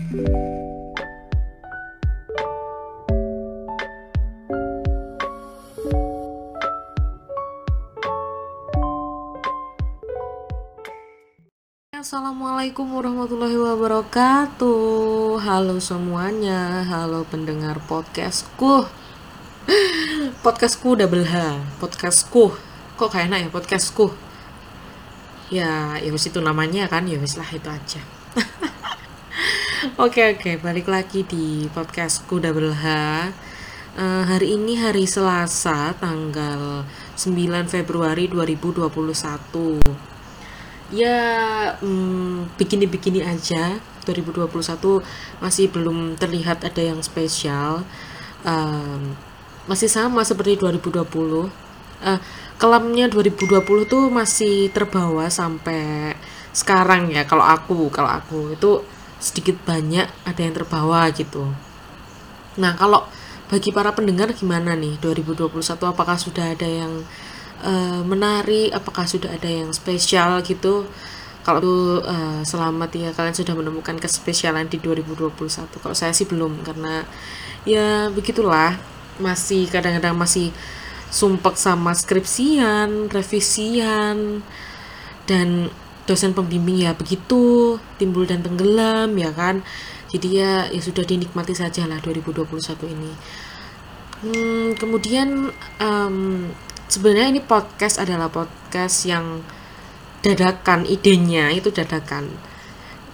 Assalamualaikum warahmatullahi wabarakatuh. Halo semuanya. Halo pendengar podcastku. Podcastku double H Podcastku. Kok kayak enak ya podcastku? Ya ya itu namanya kan Ya wis lah itu aja Oke oke balik lagi di podcastku double H. Uh, hari ini hari Selasa tanggal 9 Februari 2021 ya hmm, begini-begini aja 2021 masih belum terlihat ada yang spesial. Um, masih sama seperti 2020 uh, kelamnya 2020 tuh masih terbawa sampai sekarang ya kalau aku kalau aku itu sedikit banyak ada yang terbawa gitu. Nah kalau bagi para pendengar gimana nih 2021 apakah sudah ada yang uh, menarik? Apakah sudah ada yang spesial gitu? Kalau itu uh, selamat ya kalian sudah menemukan kespesialan di 2021 kalau saya sih belum karena ya begitulah. Masih kadang-kadang masih sumpek sama skripsian revisian dan dosen pembimbing ya begitu timbul dan tenggelam ya kan? Jadi ya ya sudah dinikmati saja lah 2021 ini. Hmm, kemudian um, sebenarnya ini podcast adalah podcast yang dadakan idenya itu dadakan.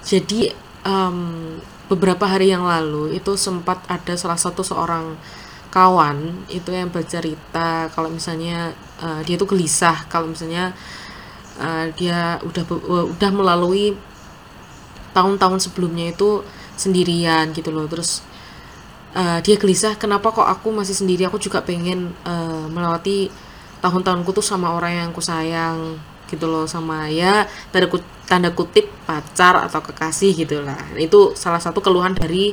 Jadi um, beberapa hari yang lalu itu sempat ada salah satu seorang kawan itu yang bercerita kalau misalnya uh, dia tuh gelisah kalau misalnya uh, dia udah uh, udah melalui tahun-tahun sebelumnya itu sendirian gitu loh. Terus uh, dia gelisah kenapa kok aku masih sendiri? Aku juga pengen uh, melewati tahun-tahunku tuh sama orang yang aku sayang gitu loh. Sama ya tanda kutip, tanda kutip pacar atau kekasih gitu lah. Itu salah satu keluhan dari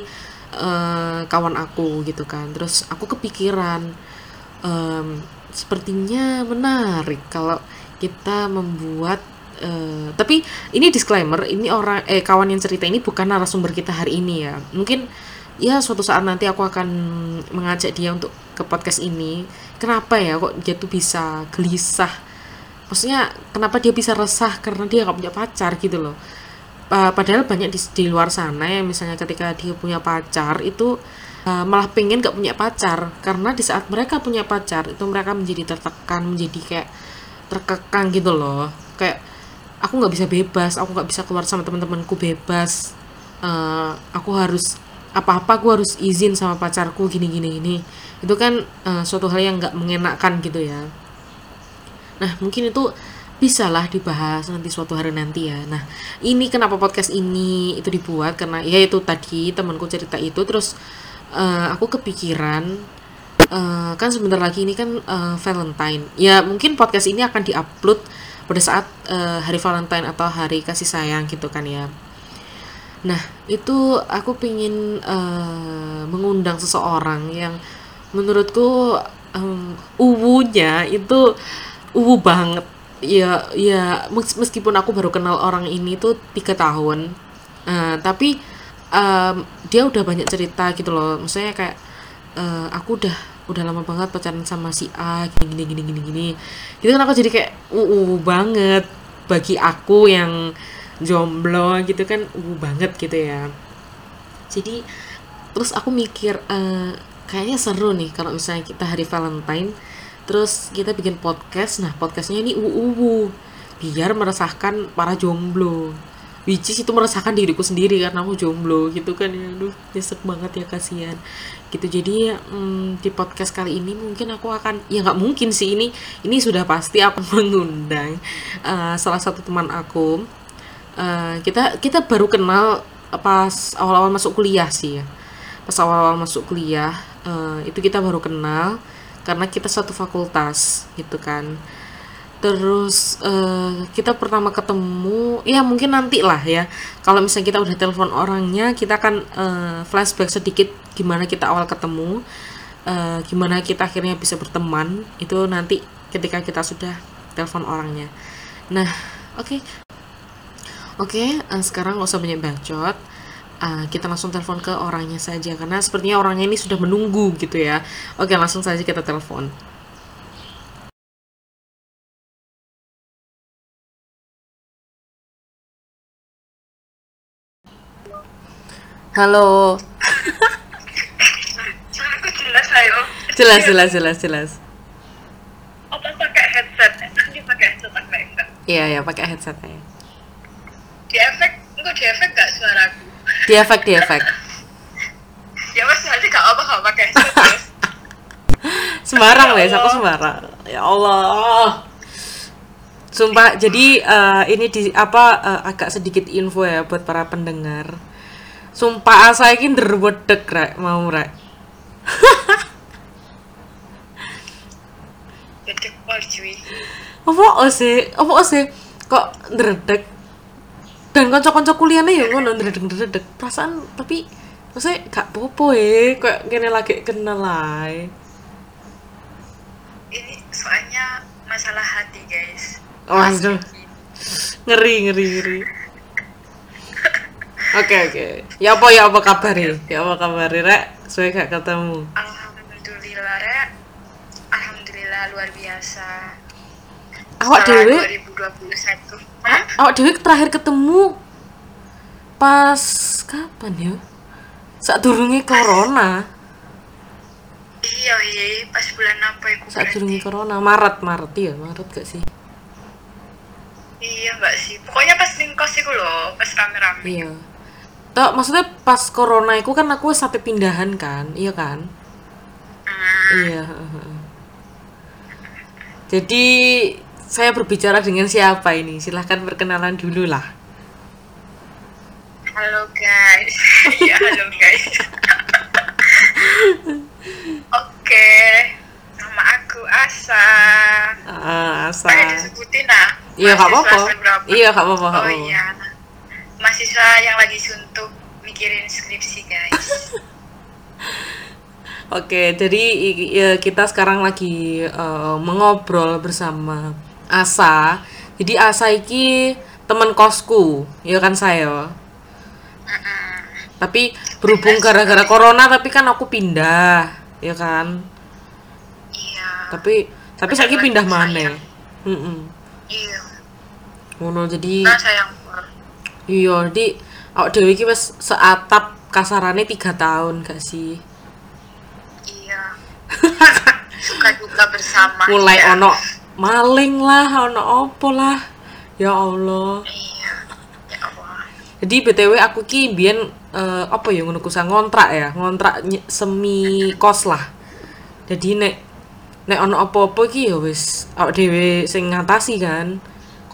uh, kawan aku gitu kan. Terus aku kepikiran um, sepertinya menarik kalau kita membuat Uh, tapi ini disclaimer ini orang eh kawan yang cerita ini bukan narasumber kita hari ini ya. Mungkin ya suatu saat nanti aku akan mengajak dia untuk ke podcast ini. Kenapa ya kok dia tuh bisa gelisah? Maksudnya kenapa dia bisa resah karena dia gak punya pacar gitu loh? Uh, padahal banyak di, di luar sana ya misalnya ketika dia punya pacar itu uh, malah pengen gak punya pacar. Karena di saat mereka punya pacar itu mereka menjadi tertekan menjadi kayak terkekang gitu loh. Kayak aku nggak bisa bebas aku nggak bisa keluar sama teman-temanku bebas. Uh, aku harus apa-apa aku harus izin sama pacarku gini-gini ini itu kan uh, suatu hal yang nggak mengenakan gitu ya. Nah mungkin itu bisalah dibahas nanti suatu hari nanti ya. Nah ini kenapa podcast ini itu dibuat? Karena ya itu tadi temanku cerita itu terus uh, aku kepikiran uh, kan sebentar lagi ini kan uh, Valentine ya mungkin podcast ini akan diupload pada saat uh, hari Valentine atau hari kasih sayang gitu kan ya. Nah, itu aku pingin uh, mengundang seseorang yang menurutku um, uwunya itu uwu banget. Ya, ya meskipun aku baru kenal orang ini tuh tiga tahun, uh, tapi um, dia udah banyak cerita gitu loh. Maksudnya kayak uh, aku udah udah lama banget pacaran sama si A gini gini gini gini gini. Itu kan aku jadi kayak uh, uh banget bagi aku yang jomblo gitu kan. Uh banget gitu ya. Jadi terus aku mikir uh, kayaknya seru nih kalau misalnya kita hari Valentine terus kita bikin podcast. Nah podcastnya ini uh, uh, uh biar meresahkan para jomblo which is itu merasakan diriku sendiri karena aku jomblo gitu kan ya. Aduh nyesek banget ya kasihan. Gitu. Jadi hmm, di podcast kali ini mungkin aku akan ya nggak mungkin sih ini ini sudah pasti aku mengundang uh, salah satu teman aku. Uh, kita kita baru kenal pas awal-awal masuk kuliah sih ya. Pas awal-awal masuk kuliah uh, itu kita baru kenal karena kita satu fakultas gitu kan terus uh, kita pertama ketemu ya mungkin nanti lah ya kalau misalnya kita udah telepon orangnya kita akan uh, flashback sedikit gimana kita awal ketemu uh, gimana kita akhirnya bisa berteman itu nanti ketika kita sudah telepon orangnya nah oke okay. oke okay, uh, sekarang nggak usah banyak bacot uh, kita langsung telepon ke orangnya saja karena sepertinya orangnya ini sudah menunggu gitu ya. Oke, langsung saja kita telepon. Halo. Aku jelas ayo. Jelas, jelas, jelas, jelas. Apa pakai headset? Nanti pakai headset apa enggak? Iya, ya, pakai headset ya. Di efek, enggak di efek enggak suaraku? Di efek, di efek. Ya mas nanti enggak apa enggak pakai headset guys. Semarang, Ya aku Allah. Semarang. Ya Allah. Sumpah, jadi eh, ini di apa eh, agak sedikit info ya buat para pendengar. Sumpah saya ini derwedek rek mau rek. Jadi pol cuy. Apa sih? Apa sih? Kok ndredeg? Dan kanca-kanca kuliahnya ya ngono ndredeg-ndredeg. Perasaan tapi maksudnya gak popo ya, kayak kene lagi kenal lah. Ini soalnya masalah hati guys. Waduh. ngeri ngeri ngeri oke oke. Ya apa ya apa kabar ya ya apa kabar rek? Saya gak ketemu? Alhamdulillah rek. Alhamdulillah luar biasa. awak dewe 2021. Hah? awak dewe terakhir ketemu pas kapan ya? Saat durunge corona. Iya iya pas bulan apa ya saat durunge corona. Maret maret ya maret gak sih? Iya enggak sih. Pokoknya pas lingkos itu loh, pas rame-rame. iya Tok, maksudnya pas corona itu kan aku sampai pindahan kan iya kan Hmm. Iya. Jadi saya berbicara dengan siapa ini? Silahkan perkenalan dulu lah. Halo guys. Iya, halo guys. Oke. Nama aku Asa. Ah, asa. Kayak disebutin ah. Iya, gak Mahasiswa apa-apa. semester berapa? Iya, gak apa-apa. Oh apa-apa. iya. Mahasiswa yang lagi suntuk mikirin skripsi guys. Oke, jadi kita sekarang lagi eh, mengobrol bersama Asa. Jadi Asa iki teman kosku, ya kan saya. Tapi berhubung gara-gara corona, tapi kan aku pindah, ya kan. iya. Tapi tapi saya pindah mana? Iya. Ngono jadi Nah sayang. Iya, di awak dhewe iki wis seatap kasarane tiga tahun gak sih? Iya. Suka duka bersama. Mulai ya. ono maling lah, ono opo lah. Ya Allah. Iya. Ya Allah. Jadi BTW aku ki biyen eh, apa ya ngono kusang ngontrak ya, ngontrak semi kos lah. Jadi nek nek ono apa-apa ki ya wis awak dhewe sing ngatasi kan.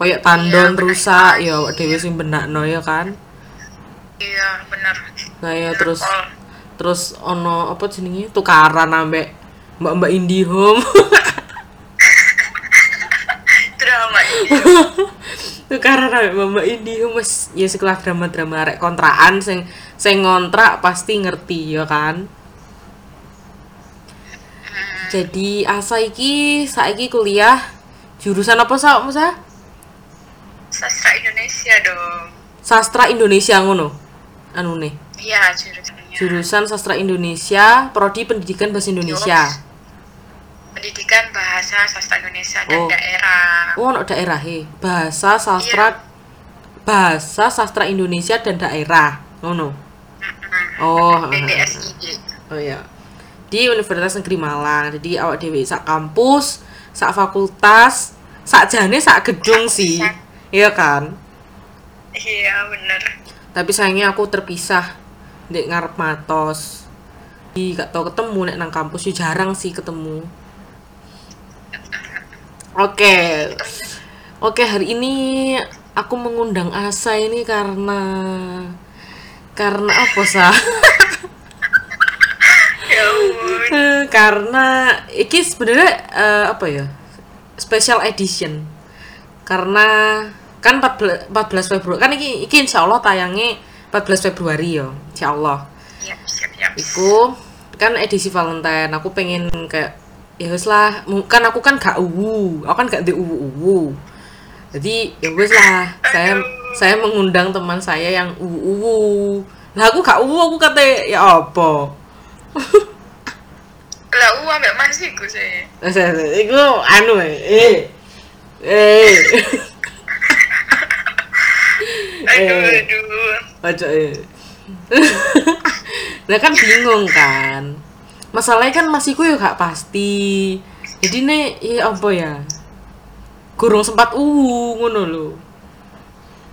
Kayak tandon Iya, rusak bener. ya awak dhewe sing benakno ya kan. Iya benar. Nah ya terus Pol. terus ono apa jenenge tukaran ambek mbak-mbak IndiHome Drama tukaran ambek mbak-mbak IndiHome wis ya sekelah drama-drama arek kontrakan sing sing ngontrak pasti ngerti ya kan jadi asa iki saiki kuliah jurusan apa sa Musa? Sastra Indonesia dong. sastra Indonesia ngono? Anu nih Iya jurusannya. jurusan sastra Indonesia prodi pendidikan bahasa Indonesia. Pendidikan Bahasa Sastra Indonesia dan Oh. Daerah. oh ono daerah he. Bahasa sastra bahasa sastra Indonesia dan daerah. Ngono. Oh oh ya di Universitas Negeri Malang. Jadi awak dewi sak kampus sak fakultas sak jane sak gedung sih iya kan? Iya bener. tapi sayangnya aku terpisah di ngarep matos. Di gak tau ketemu nek nang kampus ya jarang sih ketemu. Oke. Oke hari ini aku mengundang Asa ini karena karena apa sah Ya karena iki sebenarnya eh, apa ya special edition. Karena kan 14, 14 Februari kan iki iki insya Allah tayangnya 14 Februari ya insya Allah iku kan edisi Valentine aku pengen kayak ya wes lah kan aku kan gak uwu aku kan gak di uwu uwu jadi ya wes lah saya saya mengundang teman saya yang uwu uwu lah aku gak uwu aku kate ya apa? Lah uang ambek sih. Wes wes, wes. iku anu eh eh eh Aduh, Eh. aduh. Ojo eh. Lah kan bingung kan. Masalahnya kan masiku ya gak pasti. Jadi nih ya apa ya? Kurung sempat uwu ngono lho.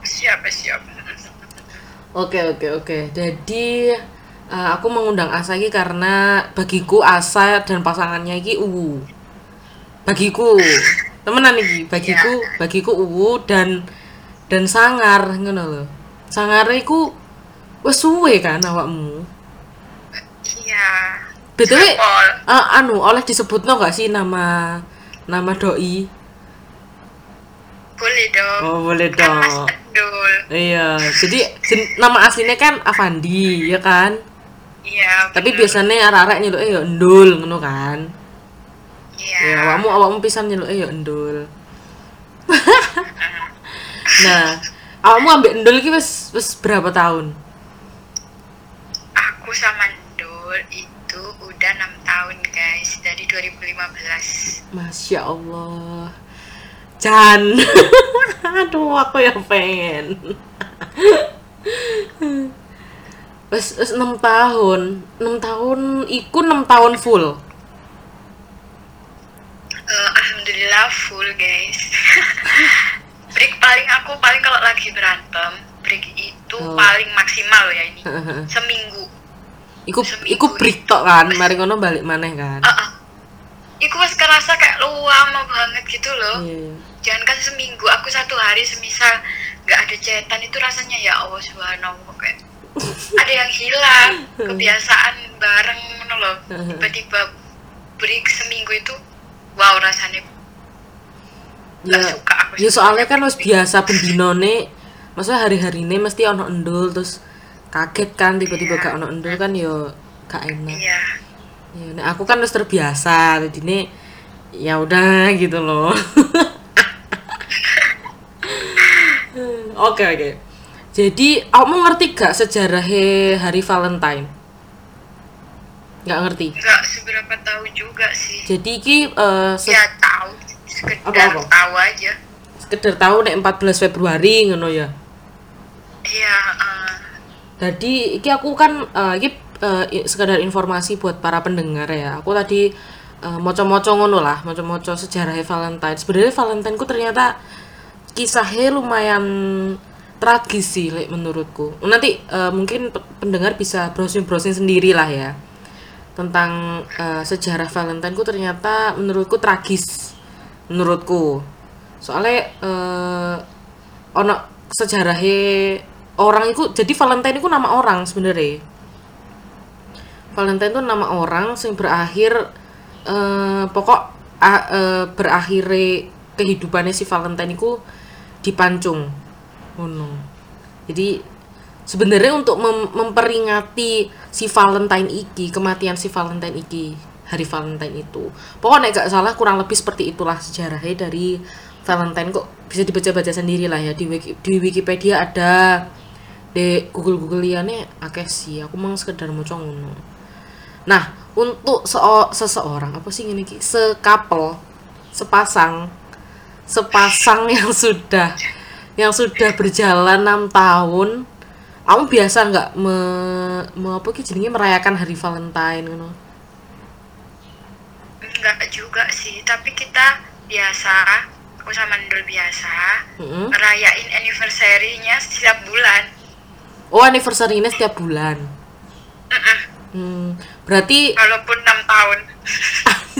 Siap, siap. Oke oke oke. Jadi eh, aku mengundang Asa ini karena bagiku Asa dan pasangannya ini uwu. Bagiku temenan iki. Bagiku bagiku uwu dan dan sangar ngono lho. Sangar iku wis suwe kan awakmu. Iya. BTW Pol. eh, anu oleh disebutno gak sih nama nama doi? Boleh dong. Oh, boleh Kan Mas dong. Endul. Iya, jadi jen- nama aslinya kan Avandi, ya kan? Iya. Tapi bener. biasanya arek-arek nyeluk ya endul ngono kan. Iya. Ya, awakmu awakmu pisan nyeluk ya endul. Nah, awakmu ambek endul iki wis wis berapa tahun? Aku sama Endul itu udah enam tahun guys dari 2015. Masya Allah. Jan. Aduh, aku yang pengen. Wes wes 6 tahun. 6 tahun iku 6 tahun full. Eh, Alhamdulillah full guys. break paling aku paling kalau lagi berantem break itu Oh. paling maksimal loh ya ini seminggu. iku Seminggu iku break tok kan, mari ngono balik maneh kan. Ah, ah. Iku wes kerasa kayak lama banget gitu loh. Iya. Jangan kan seminggu, aku satu hari semisal nggak ada cetan itu rasanya ya Allah subhanallah kayak ada yang hilang kebiasaan bareng loh. Tiba-tiba break seminggu itu wow rasanya Ya, suka aku ya soalnya kan wis biasa bendinone maksudnya hari-hari ini mesti ono endul terus kaget kan tiba-tiba Iya. gak ono endul kan yo gak enak. iya Ya, nah aku kan udah terbiasa, jadi ini ya udah gitu loh. Oke oke. Jadi kamu ngerti gak sejarah hari Valentine? Nggak ngerti. nggak seberapa tahu juga sih Jadi ki eh, se- ya tahu sekedar Apa-apa? tahu aja sekedar tahu nek 14 Februari ngono ya. iya eh, Jadi iki aku kan eh, iki i- sekedar informasi buat para pendengar ya. Aku tadi eh, moco-moco ngono lah, moco-moco sejarah Valentine. Sebenarnya Valentine ku ternyata kisahnya lumayan tragis sih like, menurutku. Nanti eh, mungkin pe- pendengar bisa browsing-browsing sendiri lah ya tentang eh, sejarah Valentine ku ternyata menurutku tragis menurutku. Soalnya eh, ono sejarahnya orang itu jadi Valentine itu nama orang sebenarnya. Valentine itu nama orang yang berakhir eh, pokok a- eh, berakhirnya kehidupannya si Valentine itu dipancung. Ngono. Jadi sebenarnya untuk mem- memperingati si Valentine iki kematian si Valentine iki hari Valentine itu. Pokoknya gak salah kurang lebih seperti itulah sejarahnya dari Valentine. Kok bisa dibaca-baca sendiri lah ya? Di, Wiki- di Wikipedia ada. Di Google Google liane akeh sih. Aku mau sekedar mau ngono. Nah untuk seo- seseorang apa sih ini sekapel sepasang sepasang yang sudah yang sudah berjalan enam tahun. Kamu biasa nggak me, me apa jenenge? Merayakan hari Valentine ngono enggak juga sih tapi kita biasa aku sama Ndul biasa Mm-mm. ngerayain anniversary-nya setiap bulan. Oh anniversary ini setiap bulan? Hmm, berarti walaupun enam tahun.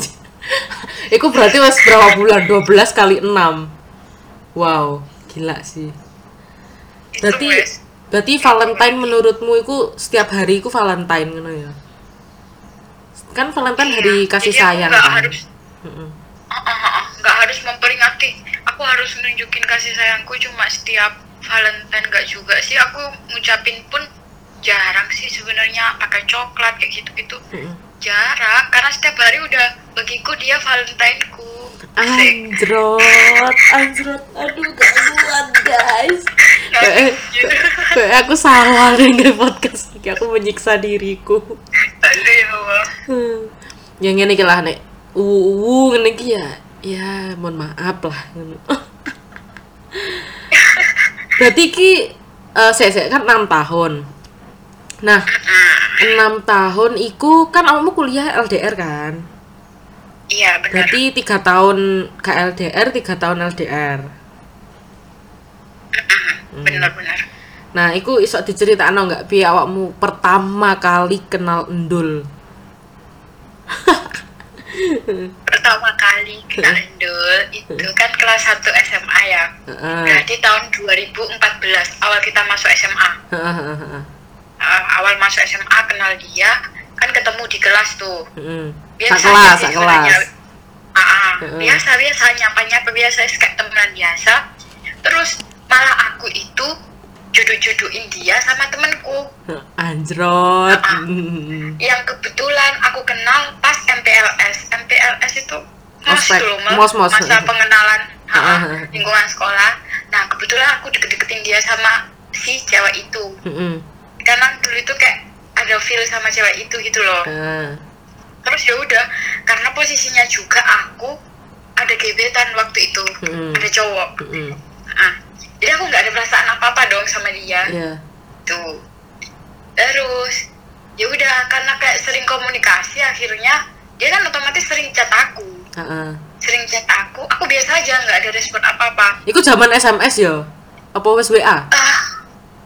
Itu berarti mas berapa bulan? 12 kali 6 wow gila sih. Berarti berarti Valentine menurutmu itu setiap hari itu Valentine gitu ya kan Valentine hari Iya, kasih jadi sayang kan? harus nggak harus memperingati. Aku harus nunjukin kasih sayangku cuma setiap Valentine nggak juga sih. Aku ngucapin pun jarang sih sebenarnya. Pakai coklat kayak gitu gitu Mm-mm. Jarang karena setiap hari udah bagiku dia Valentineku. Anjrot anjrot. Aduh gak kuat guys kayak gitu kayak aku salah nge podcast iki aku menyiksa diriku. Aduh ya Allah. Hmm. yang ini lah nek. Uwu ngene ya. Ya mohon maaf lah. Berarti ki eh saya saya kan enam tahun nah enam tahun iku kan kamu kuliah LDR kan? Iya benar. Berarti tiga tahun KLDR tiga tahun LDR benar benar. Nah iku iso diceritakno nggak bi awakmu pertama kali kenal endul? Pertama kali kenal Endul itu kan kelas 1 SMA ya. Berarti tahun 2014 awal kita masuk SMA. Uh, awal masuk SMA kenal dia kan ketemu di kelas tuh Heeh. biasa kelas, kelas. Ah, ah. Heeh. biasa biasa nyapa nyapa biasa kayak temenan biasa terus malah aku itu jodoh-jodohin dia sama temenku Anjrot. Ah. yang kebetulan aku kenal pas MPLS MPLS itu mos dulu. Mos, mos. masa pengenalan Ah, ah, ah, ah. lingkungan sekolah nah kebetulan aku deket-deketin dia sama si cewek itu Heeh. Karena dulu itu kayak ada feel sama cewek itu gitu loh Ah. terus ya udah karena posisinya juga aku ada gebetan waktu itu Mm-mm. ada cowok ah jadi aku nggak ada perasaan apa apa dong sama dia Iya. tuh terus ya udah karena kayak sering komunikasi akhirnya dia kan otomatis sering chat aku Heeh. sering chat aku aku biasa aja nggak ada respon apa apa Iku zaman SMS ya? Apa wes WA? ah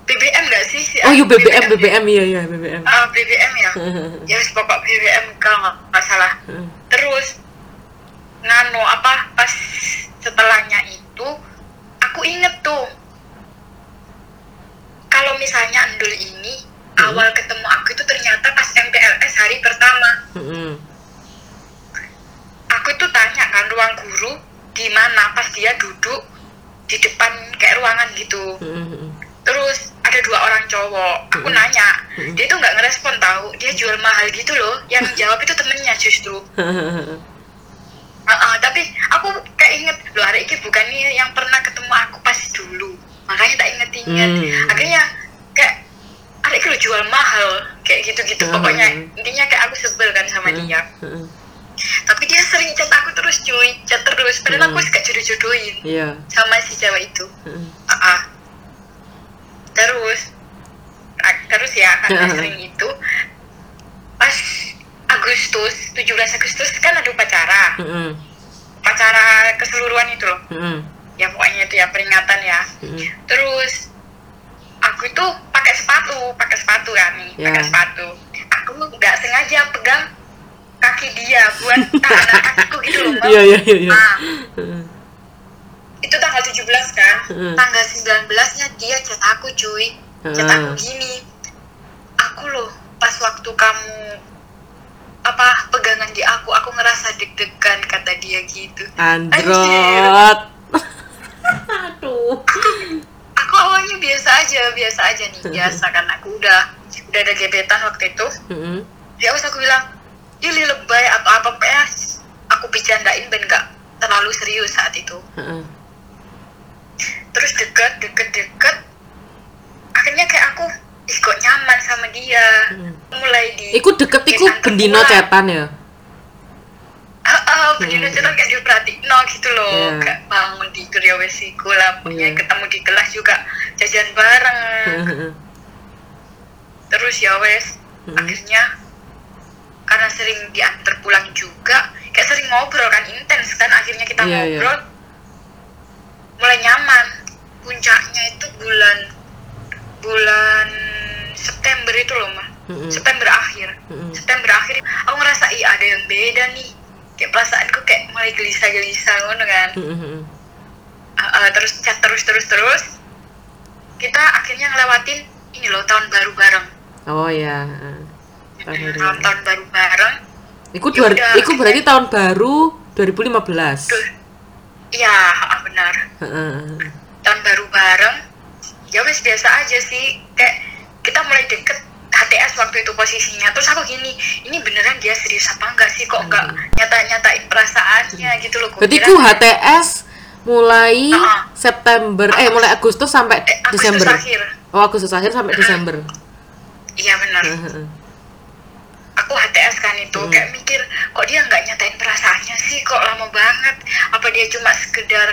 BBM nggak sih si Oh iya BBM, ya? BBM iya iya BBM. ah BBM ya ya pokok BBM kalau nggak salah Heeh. terus ngano apa pas setelahnya itu aku inget tuh kalau misalnya Endul ini Hmm. awal ketemu aku itu ternyata pas MPLS hari pertama Heeh. aku tuh tanya kan ruang guru di mana pas dia duduk di depan kayak ruangan gitu Heeh. Terus ada dua orang cowok aku nanya dia tuh nggak ngerespon tahu dia jual mahal gitu loh yang jawab itu temennya justru. Ah, ah, tapi aku kayak inget loh hari ini bukan nih yang pernah ketemu aku pas dulu makanya tak inget-inget Hmm. akhirnya kayak hari ini lo jual mahal kayak gitu-gitu Hmm. pokoknya intinya kayak aku sebel kan sama dia Heeh. tapi dia sering chat aku terus cuy chat terus padahal aku Hmm. suka jodoh-jodohin Iya. sama si cewek itu Heeh. Ah, ah. terus terus ya karena sering itu pas Agustus 17 Agustus kan ada upacara Heeh. upacara keseluruhan itu loh Heeh. ya pokoknya itu ya peringatan ya Heeh. terus aku itu pakai sepatu pakai sepatu kan nih Ya. pakai sepatu aku nggak sengaja pegang kaki dia buat tahanan kakiku gitu loh Mbak. Iya iya iya. Nah, Heeh. itu tanggal 17 kan tanggal 19 nya dia chat aku cuy chat aku gini aku loh pas waktu kamu apa pegangan di aku aku ngerasa deg-degan kata dia gitu Anjrot. Aduh. aku awalnya biasa aja biasa aja nih biasa kan aku udah udah ada gebetan waktu itu Heeh. ya aku bilang ini lebay atau apa PS aku bercandain ben gak terlalu serius saat itu Heeh. terus deket deket deket akhirnya kayak aku ih kok nyaman sama dia Hmm. mulai di Iku deket iku bendino cetan ya. Heeh, bendino Hmm. cetan kayak diperhatiin no gitu loh Iya. kayak bangun tidur ya wes iku lah Iya. ketemu di kelas juga jajan bareng terus ya wes Hmm. akhirnya karena sering diantar pulang juga kayak sering ngobrol kan intens kan akhirnya kita Iya, iya. ngobrol mulai nyaman puncaknya itu bulan bulan September itu loh mah Mm-mm. September akhir Mm-mm. September akhir aku ngerasa iya ada yang beda nih kayak perasaanku kayak mulai gelisah-gelisah ngono kan Heeh. Uh, uh, terus chat terus terus terus kita akhirnya ngelewatin ini loh tahun baru bareng Oh ya. Tahun baru. tahun tahun baru bareng Iku Ya dua, iku berarti tahun baru 2015. Tuh. Iya, benar. Tahun baru bareng. Ya wes biasa aja sih. Kayak kita mulai deket HTS waktu itu posisinya. Terus aku gini, ini beneran dia serius apa enggak sih? Kok enggak nyata-nyatain perasaannya gitu loh. Berarti ku HTS mulai Heeh. September eh mulai Agustus sampai Eh, Agustus Desember akhir. oh Agustus akhir sampai Desember Iya benar. Aku HTS kan itu Hmm. kayak mikir kok dia nggak nyatain perasaannya sih kok lama banget. Apa dia cuma sekedar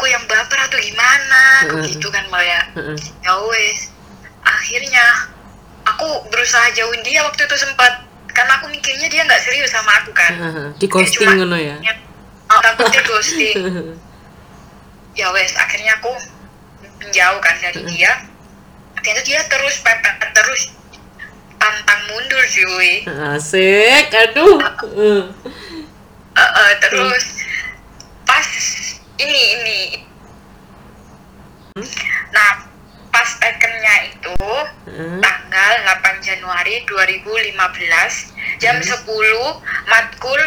aku yang baper atau gimana? Aku Hmm. gitu kan Maya. Heeh. Ya wes. Akhirnya aku berusaha jauhin dia waktu itu sempat karena aku mikirnya dia nggak serius sama aku kan. Heeh. di Kayak ghosting cuma ya nyet- Oh, takutnya ghosting. ya wes akhirnya aku menjauh kan dari Mm-mm. dia akhirnya dia terus pepet terus pantang mundur cuy asik aduh Heeh. Eh, eh, terus pas ini ini. Nah pas tekennya itu Heeh. tanggal 8 Januari 2015 jam 10 matkul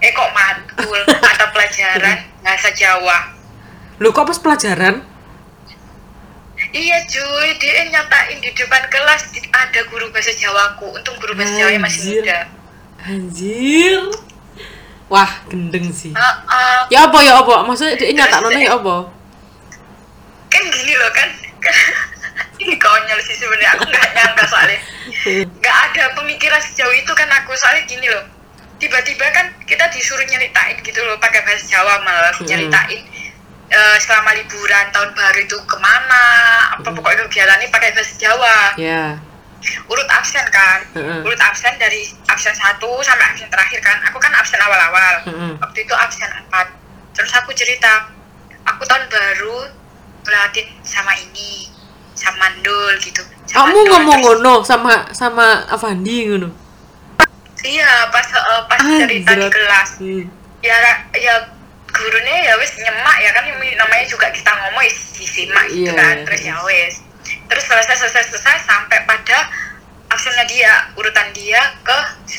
eh kok matkul? Mata pelajaran bahasa Jawa. Lu kok pas pelajaran? Iya cuy, dia nyatain di depan kelas ada guru bahasa Jawaku. Untung guru bahasa Jawanya masih muda. anjir wah gendeng sih Heeh. ya apa ya apa maksudnya dia nyata nona ya apa kan gini loh kan. Ini konyol sih sebenarnya aku nggak nyangka soalnya. Nggak ada pemikiran sejauh itu kan aku soalnya gini loh. Tiba-tiba kan kita disuruh nyeritain gitu loh pakai bahasa Jawa malah Mm. nyeritain eh, selama liburan tahun baru itu ke mana apa pokoknya kegiatannya pakai bahasa Jawa ya urut absen kan Heeh. urut absen dari absen satu sampai absen terakhir kan aku kan absen awal-awal Heeh. waktu itu absen empat terus aku cerita aku tahun baru ngeliatin sama ini sama Mandul gitu sama kamu ngomong ngono sama sama Avandi ngono iya pas eh, pas cerita di Anjir. kelas Hmm. ya ya gurunya ya wes nyemak ya kan namanya juga kita ngomong ya disimak gitu Iya. kan terus ya wes terus selesai selesai selesai sampai pada absennya dia urutan dia ke 19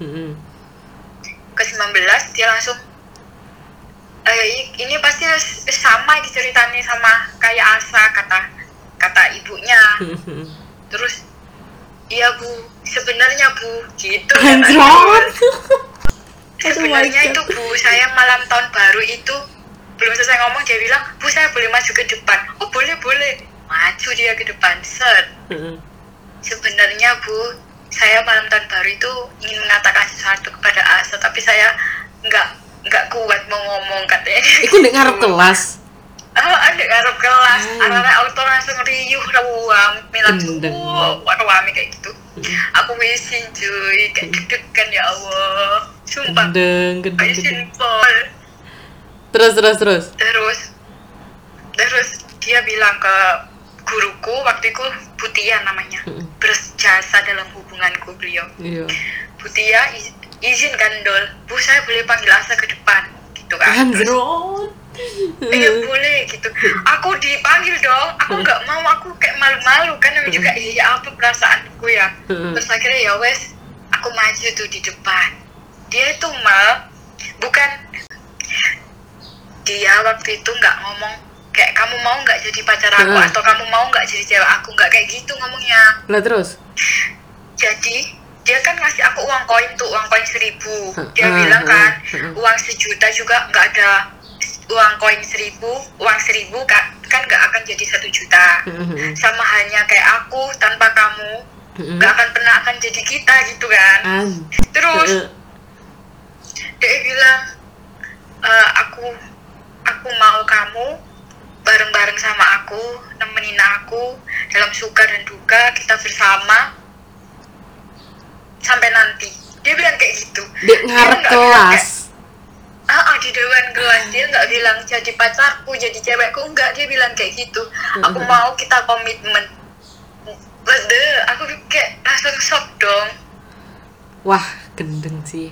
Mm-mm. ke 19 dia langsung eh i- ini pasti sama ini ceritanya sama kayak Asa kata kata ibunya Mm-mm. terus iya bu sebenarnya bu gitu katanya. sebenarnya itu bu saya malam tahun baru itu belum selesai ngomong dia bilang bu saya boleh maju ke depan oh boleh boleh maju dia ke depan. Set. Sebenarnya bu saya malam tahun baru itu ingin mengatakan sesuatu kepada Asa tapi saya nggak nggak kuat mau ngomong katanya. Iku ndek ngarep kelas. oh ada ngarep kelas. Hmm. anak-anak auto langsung riuh rawam Gendeng. wow rawami kayak gitu. Aku wisin cuy. Kayak deg-degan ya Allah. Sumpah. Gendeng, gendeng, wisin pol Terus, terus, terus. terus terus dia bilang ke guruku waktu itu Butia namanya. Mm-mm. berjasa dalam hubunganku beliau. Iya. Butia iz- izinkan dol bu saya boleh panggil Asa ke depan. Gitu kan. Terus, iya boleh gitu. Aku dipanggil dong. Aku nggak mau. Aku kayak malu-malu kan. Namanya juga iya apa perasaanku ya? Mm. terus akhirnya ya wes aku maju tuh di depan. Dia itu mal bukan dia waktu itu nggak ngomong kayak kamu mau nggak jadi pacar aku Mm. atau kamu mau nggak jadi cewek aku nggak kayak gitu ngomongnya Lah terus. jadi dia kan ngasih aku uang koin tuh uang koin seribu dia Hmm, bilang kan hmm. uang sejuta juga nggak ada uang koin seribu uang seribu kan kan nggak akan jadi satu juta sama halnya kayak aku tanpa kamu nggak akan pernah akan jadi kita gitu kan An. terus dia bilang "E, aku aku mau kamu bareng-bareng sama aku nemenin aku dalam suka dan duka kita bersama sampai nanti dia bilang kayak gitu Dia ngarep kelas. ah ah, di dewan kelas dia nggak bilang jadi pacarku jadi cewekku enggak dia bilang kayak gitu aku Mhm. mau kita komitmen Bede, aku kayak langsung shock dong Wah, gendeng sih.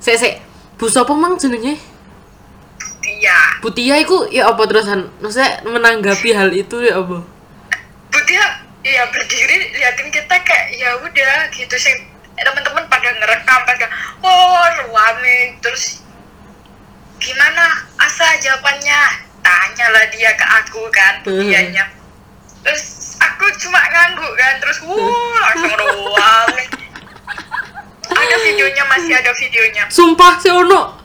Sek, sek. Bu sapa mang jenenge? Butia iku ya apa terusan? Maksudnya menanggapi hal itu ya apa? Bu dia ya berdiri liatin kita kayak ya udah gitu. Sih teman-teman pada ngerekam pada oh rame terus gimana? Asa jawabannya? Tanya lah dia ke aku kan dianya terus aku cuma ngangguk kan terus wuh langsung ruang ada videonya masih ada videonya. Sumpah si Ono.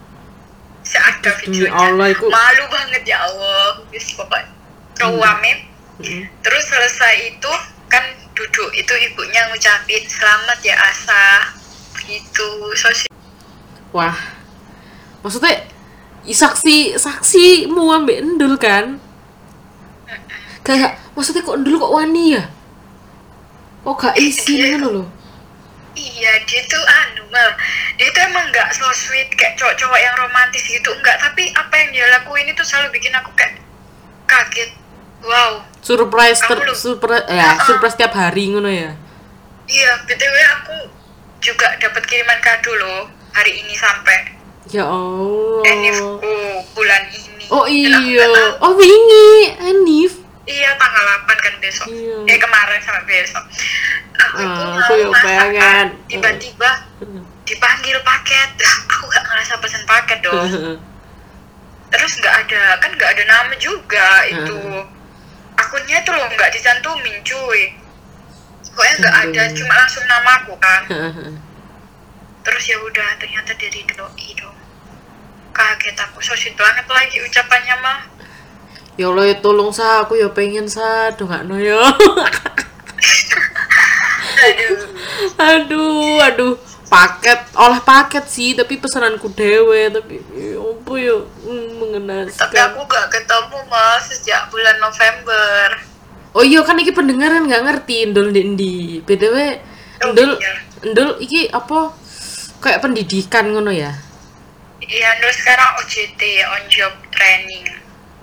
Demi videonya. Allah, iku- malu banget ya Allah. Wis pokok ruame. Mm. terus selesai itu kan duduk itu ibunya ngucapin selamat ya Asa. Gitu sosial wah. Maksudnya i- saksi saksimu ambek endul kan? Kayak maksudnya kok endul kok wani ya? Kok gak izin ngono loh Iya, dia tuh anu mal, dia tuh emang nggak so sweet kayak cowok-cowok yang romantis gitu enggak, tapi apa yang dia lakuin itu selalu bikin aku kayak kaget. Wow, surprise ter Kamu lu- surprise ya Uh-uh. surprise tiap hari ngono ya? Iya btw aku juga dapat kiriman kado loh hari ini sampai. Ya Allah. Enifku bulan ini. oh iya. oh wingi. Enif Iya tanggal 8 kan besok. Iya. Eh kemarin sampai besok. Aku itu Ah, mau aku ya masakan. Tiba-tiba dipanggil paket. Lah, aku gak ngerasa pesen paket dong. Terus nggak ada kan nggak ada nama juga itu. Akunnya tuh loh nggak dicantumin cuy. Pokoknya nggak ada, cuma langsung namaku kan. Terus ya udah ternyata dari doi dong. Kaget aku, so banget lagi ucapannya mah. Ya Allah ya tolong sa aku ya pengen sa aduh gak no ya Aduh. aduh aduh paket olah paket sih tapi pesananku dewe tapi ya apa ya hmm, Tapi mengenaskan aku gak ketemu mas sejak bulan November. oh iya kan iki pendengaran nggak ngerti ndol di ndi btw Oh, ndol iya. ndol iki apa kayak pendidikan ngono ya Iya, terus sekarang OJT on job training.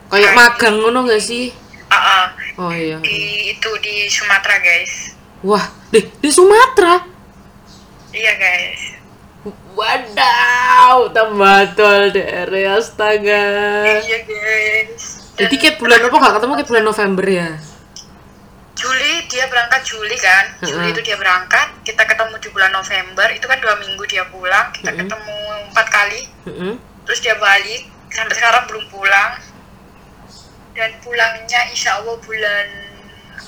Kayak Kayak magang ngono gak sih Ah, ah. oh iya di itu di Sumatera guys. wah deh di Sumatera Iya guys. Wadaw, tambah tol daerah astaga. Iya guys. Di tiket bulan apa gak ketemu tiket bulan November ya? Juli dia berangkat Juli kan. Juli Heeh. itu dia berangkat. Kita ketemu di bulan November. Itu kan dua minggu dia pulang. Kita Mm-mm. ketemu empat kali. Heeh. Terus dia balik. Sampai sekarang belum pulang. Dan pulangnya insya Allah bulan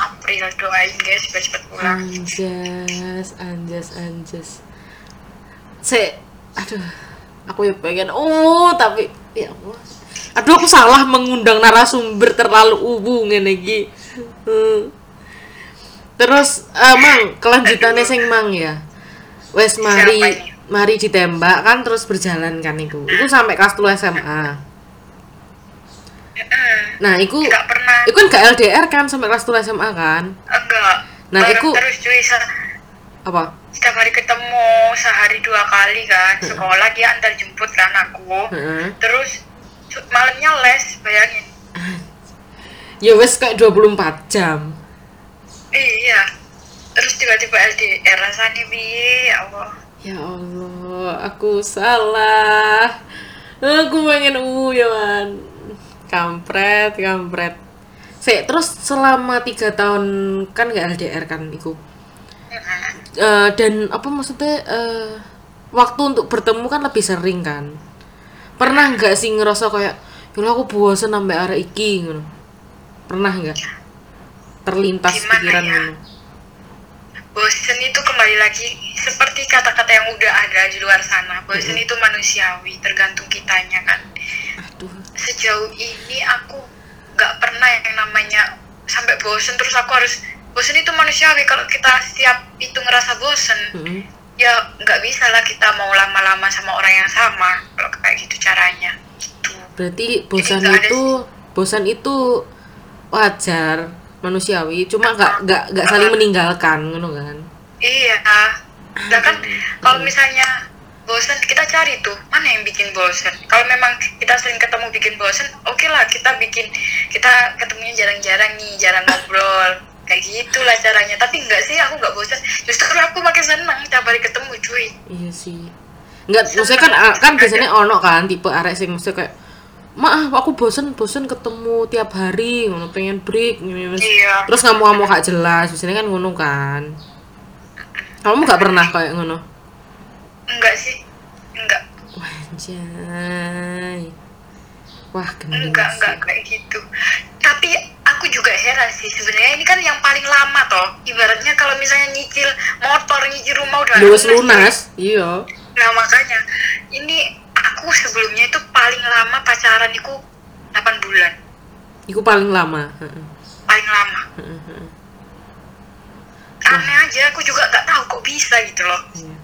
April doain guys biar cepet pulang. Anjas, anjas, anjas. Se, aduh, aku ya pengen. Oh, tapi ya Allah. Aduh, aku salah mengundang narasumber terlalu ubu ngene iki. Hmm. Terus, eh, Mang, kelanjutannya sing Mang ya. Wes mari mari ditembak kan terus berjalan kan iku. Iku sampai kelas 2 SMA. Nah, iku Nggak pernah. iku kan gak LDR kan sampai kelas 2 SMA kan? Enggak. Nah, iku- terus cuy se- Apa? setiap hari ketemu sehari dua kali kan sekolah dia antar jemput kan aku Heeh. terus malamnya les bayangin Ya wes kayak 24 jam. iya terus tiba-tiba LDR rasanya piye ya Allah Ya Allah, aku salah. Aku pengen u ya man. Kampret, kampret. Sek, terus selama tiga tahun kan gak LDR kan iku. Eh, dan apa maksudnya eh, waktu untuk bertemu kan lebih sering kan. Pernah nggak sih ngerasa kayak ya aku bosen sampai arek iki ngono. Pernah nggak? Terlintas Gimana pikiran ya? bosen itu kembali lagi seperti kata-kata yang udah ada di luar sana bosen itu manusiawi tergantung kitanya kan. Sejauh ini aku nggak pernah yang namanya sampai bosen. Terus aku harus bosen itu manusiawi. Kalau kita setiap itu ngerasa bosen Mm-mm. ya nggak bisa lah kita mau lama-lama sama orang yang sama. Kalau kayak gitu caranya. Gitu. Berarti bosan ada itu bosan itu wajar manusiawi, cuma nggak nggak nggak saling meninggalkan, ngono kan? iya. Nah kan kalau misalnya bosen kita cari tuh mana yang bikin bosen? Kalau memang kita sering ketemu bikin bosen oke lah kita bikin kita ketemunya jarang-jarang nih jarang ngobrol kayak gitulah caranya. Tapi enggak sih aku nggak bosen. Justru aku makin senang tiap hari ketemu cuy. Iya sih. Nggak, maksudnya kan kan biasanya ono kan tipe arek sing mesti kayak maaf aku bosen bosen ketemu tiap hari ngono pengen break ngono, Mas." Iya. terus ngamuk-ngamuk gak jelas biasanya kan ngono kan. Kamu nggak pernah kayak ngono enggak sih. Enggak. Wanjay wah gendeng enggak sih. enggak kayak gitu. Tapi aku juga heran sih sebenarnya. Ini kan yang paling lama toh. Ibaratnya kalau misalnya nyicil motor nyicil rumah udah lunas, lunas iya. Nah makanya ini aku sebelumnya itu paling lama pacaran itu 8 bulan. Iku paling lama. Paling lama. Aneh aja aku juga nggak tahu kok bisa gitu loh. Iya.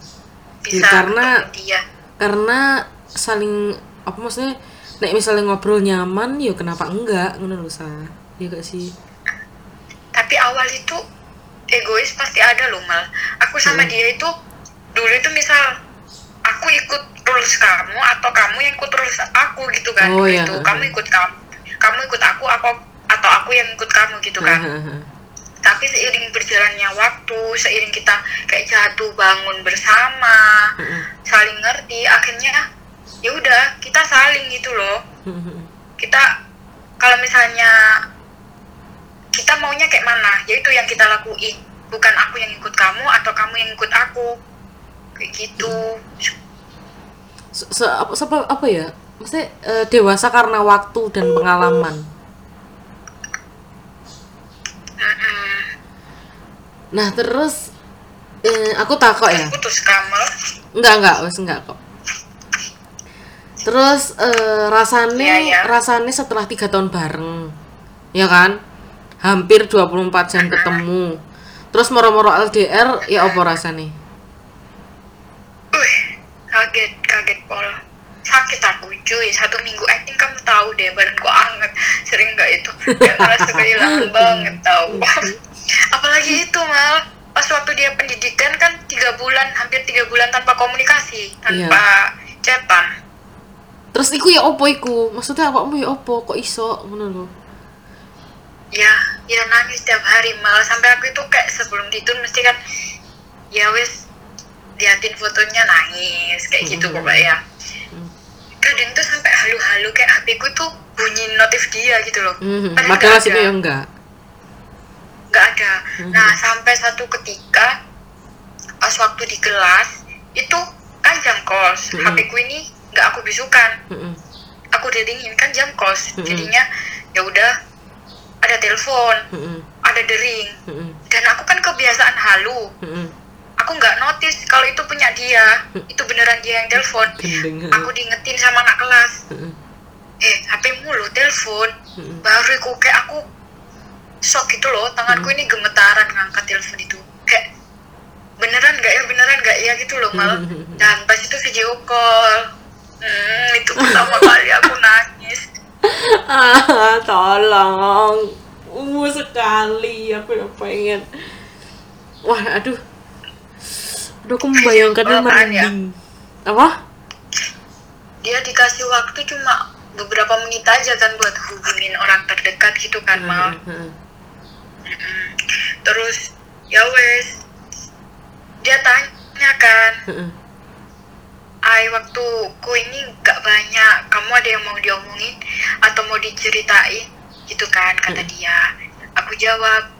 Bisa Ya, karena- dia Karena saling apa maksudnya nek misalnya ngobrol nyaman ya kenapa enggak ngono sa. Ya gak sih? tapi awal itu egois pasti ada loh mal aku sama Hmm. dia itu dulu itu misal aku ikut rules kamu atau kamu yang ikut rules aku gitu kan Oh, Dulu iya. itu kamu ikut kamu kamu ikut aku aku atau aku yang ikut kamu gitu kan Heeh, heeh. Tapi seiring berjalannya waktu seiring kita kayak jatuh bangun bersama saling ngerti akhirnya ya udah kita saling gitu loh. Kita kalau misalnya kita maunya kayak mana ya itu yang kita lakuin. Bukan aku yang ikut kamu atau kamu yang ikut aku. Kayak gitu. Se- se- apa, apa, apa ya? Maksudnya eh, dewasa karena waktu dan pengalaman. Mm-mm. Nah, terus eh, aku takut ya. putus kamu Enggak, enggak, wes enggak kok. Terus eh, rasanya Iya, iya. rasanya setelah tiga tahun bareng, ya kan? Hampir 24 jam ketemu. Terus moro-moro LDR, ya apa rasanya? Wih, kaget kaget pol sakit aku cuy satu minggu acting kamu tahu deh badanku anget sering nggak itu ngerasa kehilangan banget tahu apalagi itu mal pas waktu dia pendidikan kan tiga bulan hampir tiga bulan tanpa komunikasi tanpa chatan Terus iku ya opo iku? Maksudnya awakmu ya opo? Kok iso ngono lho? ya ya nangis tiap hari malah sampai aku itu kayak sebelum tidur mesti kan ya wes liatin fotonya nangis kayak gitu Mhm. pokoknya Hmm. kadang tuh sampai halu-halu kayak HP ku tuh bunyi notif dia gitu loh Mhm, Padahal Padahal sih ya enggak. Nggak ada Mhm. nah sampai satu ketika pas waktu di kelas itu kan jam kos Mhm. HP ku ini nggak aku bisukan Heeh. aku dedingin kan jam kos Mhm. jadinya ya udah ada telepon Heeh. ada dering Heeh. dan aku kan kebiasaan halu Heeh. aku nggak notice kalau itu punya dia itu beneran dia yang telepon aku diingetin sama anak kelas Heeh. eh HP mulu telepon Heeh. baru aku kayak aku shock gitu loh tanganku ini gemetaran ngangkat telepon itu kayak beneran nggak ya beneran nggak ya gitu loh mal dan pas itu video call hmm, itu pertama kali aku nangis ah, tolong. Uh, sekali aku yang pengen. Wah, aduh. Aduh, aku membayangkannya apaan ya? merinding. Apa? dia dikasih waktu cuma beberapa menit aja kan buat hubungin orang terdekat gitu kan mal Terus ya wes dia tanya kan. Ay waktu ku ini gak banyak kamu ada yang mau diomongin atau mau diceritain? Gitu kan kata dia. Aku jawab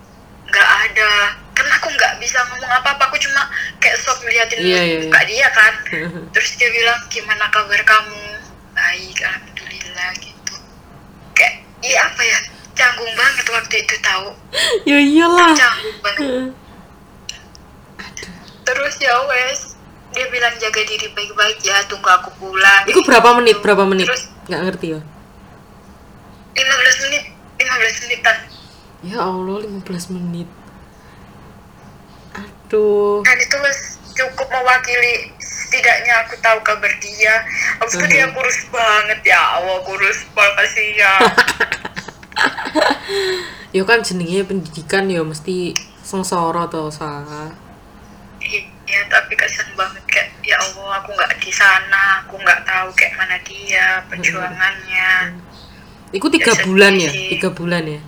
nggak ada. Karena aku nggak bisa ngomong apa apa aku cuma kayak sok ngeliatin Iya, iya, muka dia kan. Terus dia bilang gimana kabar kamu? Baik alhamdulillah gitu. Kayak iya apa ya canggung banget waktu itu tahu ya iyalah. canggung banget terus ya wes dia bilang jaga diri baik-baik ya tunggu aku pulang Itu berapa menit? Berapa menit? terus Nggak ngerti ya. 15 menit 15 menitan Ya Allah, 15 menit. Aduh. dan itu wes cukup mewakili setidaknya aku tahu kabar dia Habis itu dia kurus banget ya Allah kurus pol kasihan Ya kan jenenge pendidikan ya mesti sengsara to sa. iya tapi kasihan banget kayak ya Allah aku nggak di sana aku nggak tahu kayak mana dia perjuangannya Iku tiga Ya, bulan ya, tiga bulan ya.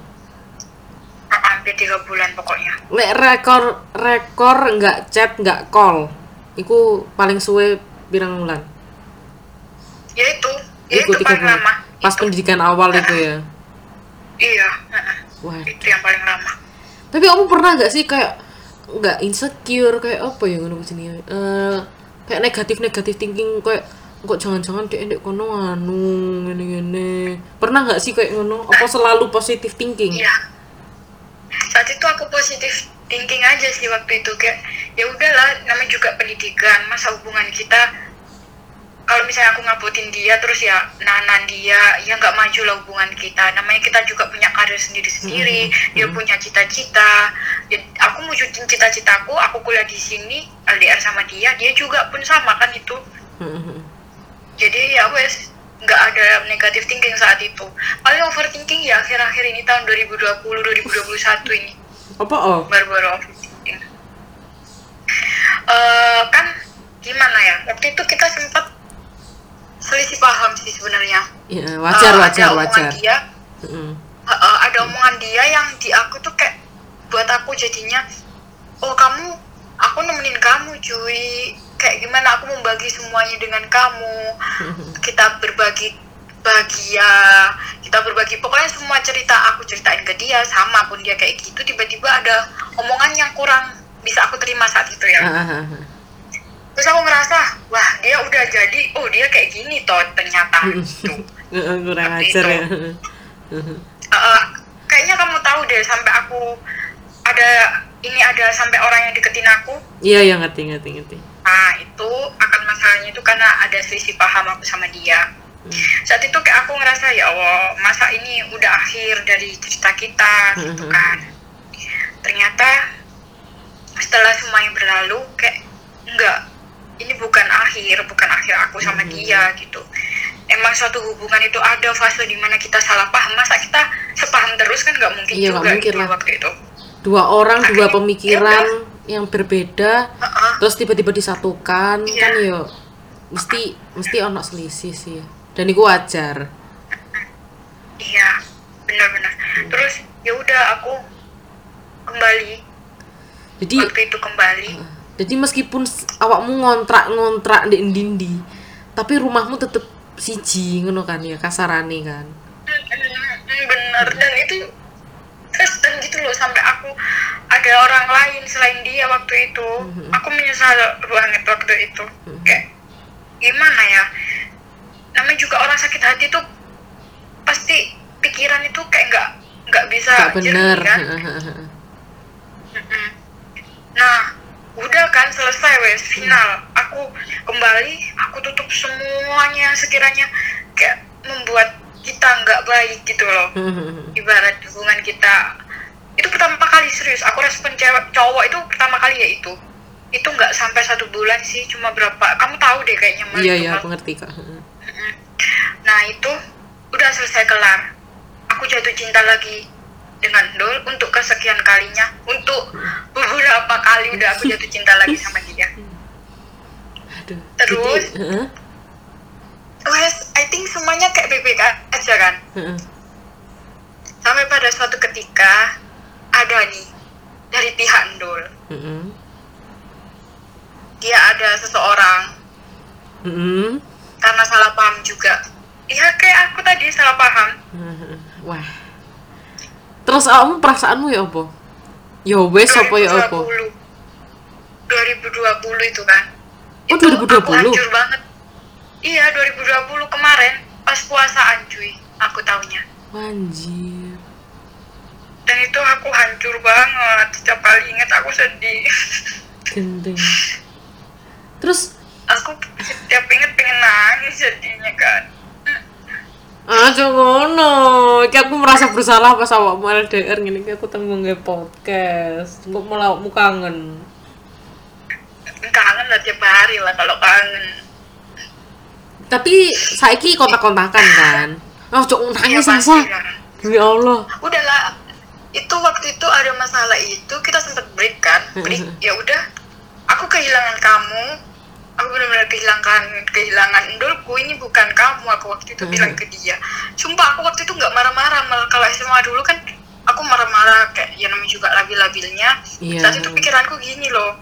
Hampir tiga bulan pokoknya Lek rekor rekor nggak chat nggak call. Iku paling suwe pirang bulan. ya itu ya itu paling bulan. lama Pas Itu. pendidikan awal itu ya. Iya. Wah. itu yang paling lama Tapi kamu pernah nggak sih kayak nggak insecure kayak apa ya ngono sini eh kayak negatif negatif thinking kayak kok jangan-jangan dia ndek kono anu ngene pernah nggak sih kayak ngono apa selalu positif thinking Iya. Saat itu aku positif thinking aja sih waktu itu kayak ya udahlah namanya juga pendidikan masa hubungan kita kalau misalnya aku ngabutin dia terus ya nanan dia ya nggak maju lah hubungan kita. Namanya kita juga punya karir sendiri sendiri dia punya cita-cita. Ya, aku wujudin cita-citaku aku kuliah di sini LDR sama dia dia juga pun sama kan itu. Jadi ya wes nggak ada negatif thinking saat itu. Paling overthinking ya akhir-akhir ini tahun 2020 2021 ini. Apa oh? Baru-baru overthinking. Eh, kan gimana ya waktu itu kita sempat selisih paham sih sebenarnya. Ya, wajar Eh, wajar ada wajar. dia. Eh, eh, ada omongan dia yang di aku tuh kayak buat aku jadinya oh kamu aku nemenin kamu cuy. Kayak gimana aku membagi semuanya dengan kamu. Kita berbagi bahagia kita berbagi pokoknya semua cerita aku ceritain ke dia sama pun dia kayak gitu. Tiba-tiba ada omongan yang kurang bisa aku terima saat itu ya. Ah, ah, ah, ah. Terus aku ngerasa wah dia udah jadi oh dia kayak gini toh ternyata. Gitu. Kurang Seperti ajar ya. Itu. Eh, kayaknya kamu tahu deh sampai aku ada ini ada sampai orang yang deketin aku. Iya iya ngerti ngerti ngerti. Nah itu akan masalahnya itu karena ada selisih paham aku sama dia. Hmm. saat itu kayak aku ngerasa ya Allah masa ini udah akhir dari cerita kita gitu Mhm. kan. Ternyata setelah semuanya berlalu kayak enggak ini bukan akhir bukan akhir aku sama Mhm. dia gitu emang suatu hubungan itu ada fase di mana kita salah paham masa kita sepaham terus kan nggak mungkin Iya, juga mungkin gitu lah. waktu itu dua orang dua Akhirnya, pemikiran yang berbeda Heeh. terus tiba-tiba disatukan Iya. kan yo mesti mesti ono selisih sih dan itu wajar Iya, benar-benar. Terus ya udah aku kembali jadi waktu itu kembali. Jadi meskipun awakmu ngontrak ngontrak di dindi tapi rumahmu tetep siji ngono kan ya kasarane kan bener dan itu dan gitu loh sampai aku ada orang lain selain dia waktu itu. Aku menyesal banget waktu itu. Kayak gimana ya? Namanya juga orang sakit hati tuh pasti pikiran itu kayak nggak nggak bisa gak bener jernih kan. Nah, udah kan selesai wes final. Aku kembali, aku tutup semuanya sekiranya kayak membuat kita nggak baik gitu loh. Ibarat hubungan kita itu pertama kali serius. Aku respon cewek cowok itu pertama kali ya itu. Itu nggak sampai satu bulan sih, cuma berapa? Kamu tahu deh kayaknya. Iya iya aku ngerti kak. Nah itu udah selesai kelar. Aku jatuh cinta lagi dengan Dol untuk kesekian kalinya. Untuk beberapa kali udah aku jatuh cinta lagi sama dia. aduh Terus? jadi, Wes, I think semuanya kayak baik-baik aja kan. Sampai pada suatu ketika ada nih dari pihak Dol. Dia ada seseorang karena salah paham juga. Ya kayak aku tadi salah paham. Wah terus kamu perasaanmu ya apa? Ya wes apa ya apa? 2020 2020 itu kan. Oh, itu 2020? aku hancur banget. Iya 2020 kemarin pas puasaan cuy aku taunya. Anjir. Dan itu aku hancur banget. Setiap kali inget aku sedih. Gendeng. Terus? Aku setiap inget pengen nangis sedihnya kan ah cok ngono. Iki aku merasa bersalah pas awakmu LDR ngene iki aku tanggung nge podcast. Kok malah awakmu kangen? Kangen lah tiap hari lah kalau kangen. Tapi saiki kontak-kontakan kan? Oh cok ya nangis pasti asa lah. Demi Allah. Udahlah itu waktu itu ada masalah itu kita sempat break kan? Break ya udah aku kehilangan kamu aku benar-benar kehilangan kehilangan endolku ini bukan kamu. Aku waktu itu bilang ke dia. Sumpah aku waktu itu nggak marah-marah malah kalau SMA dulu kan aku marah-marah kayak ya namanya juga labil-labilnya. Iya. saat itu pikiranku gini loh.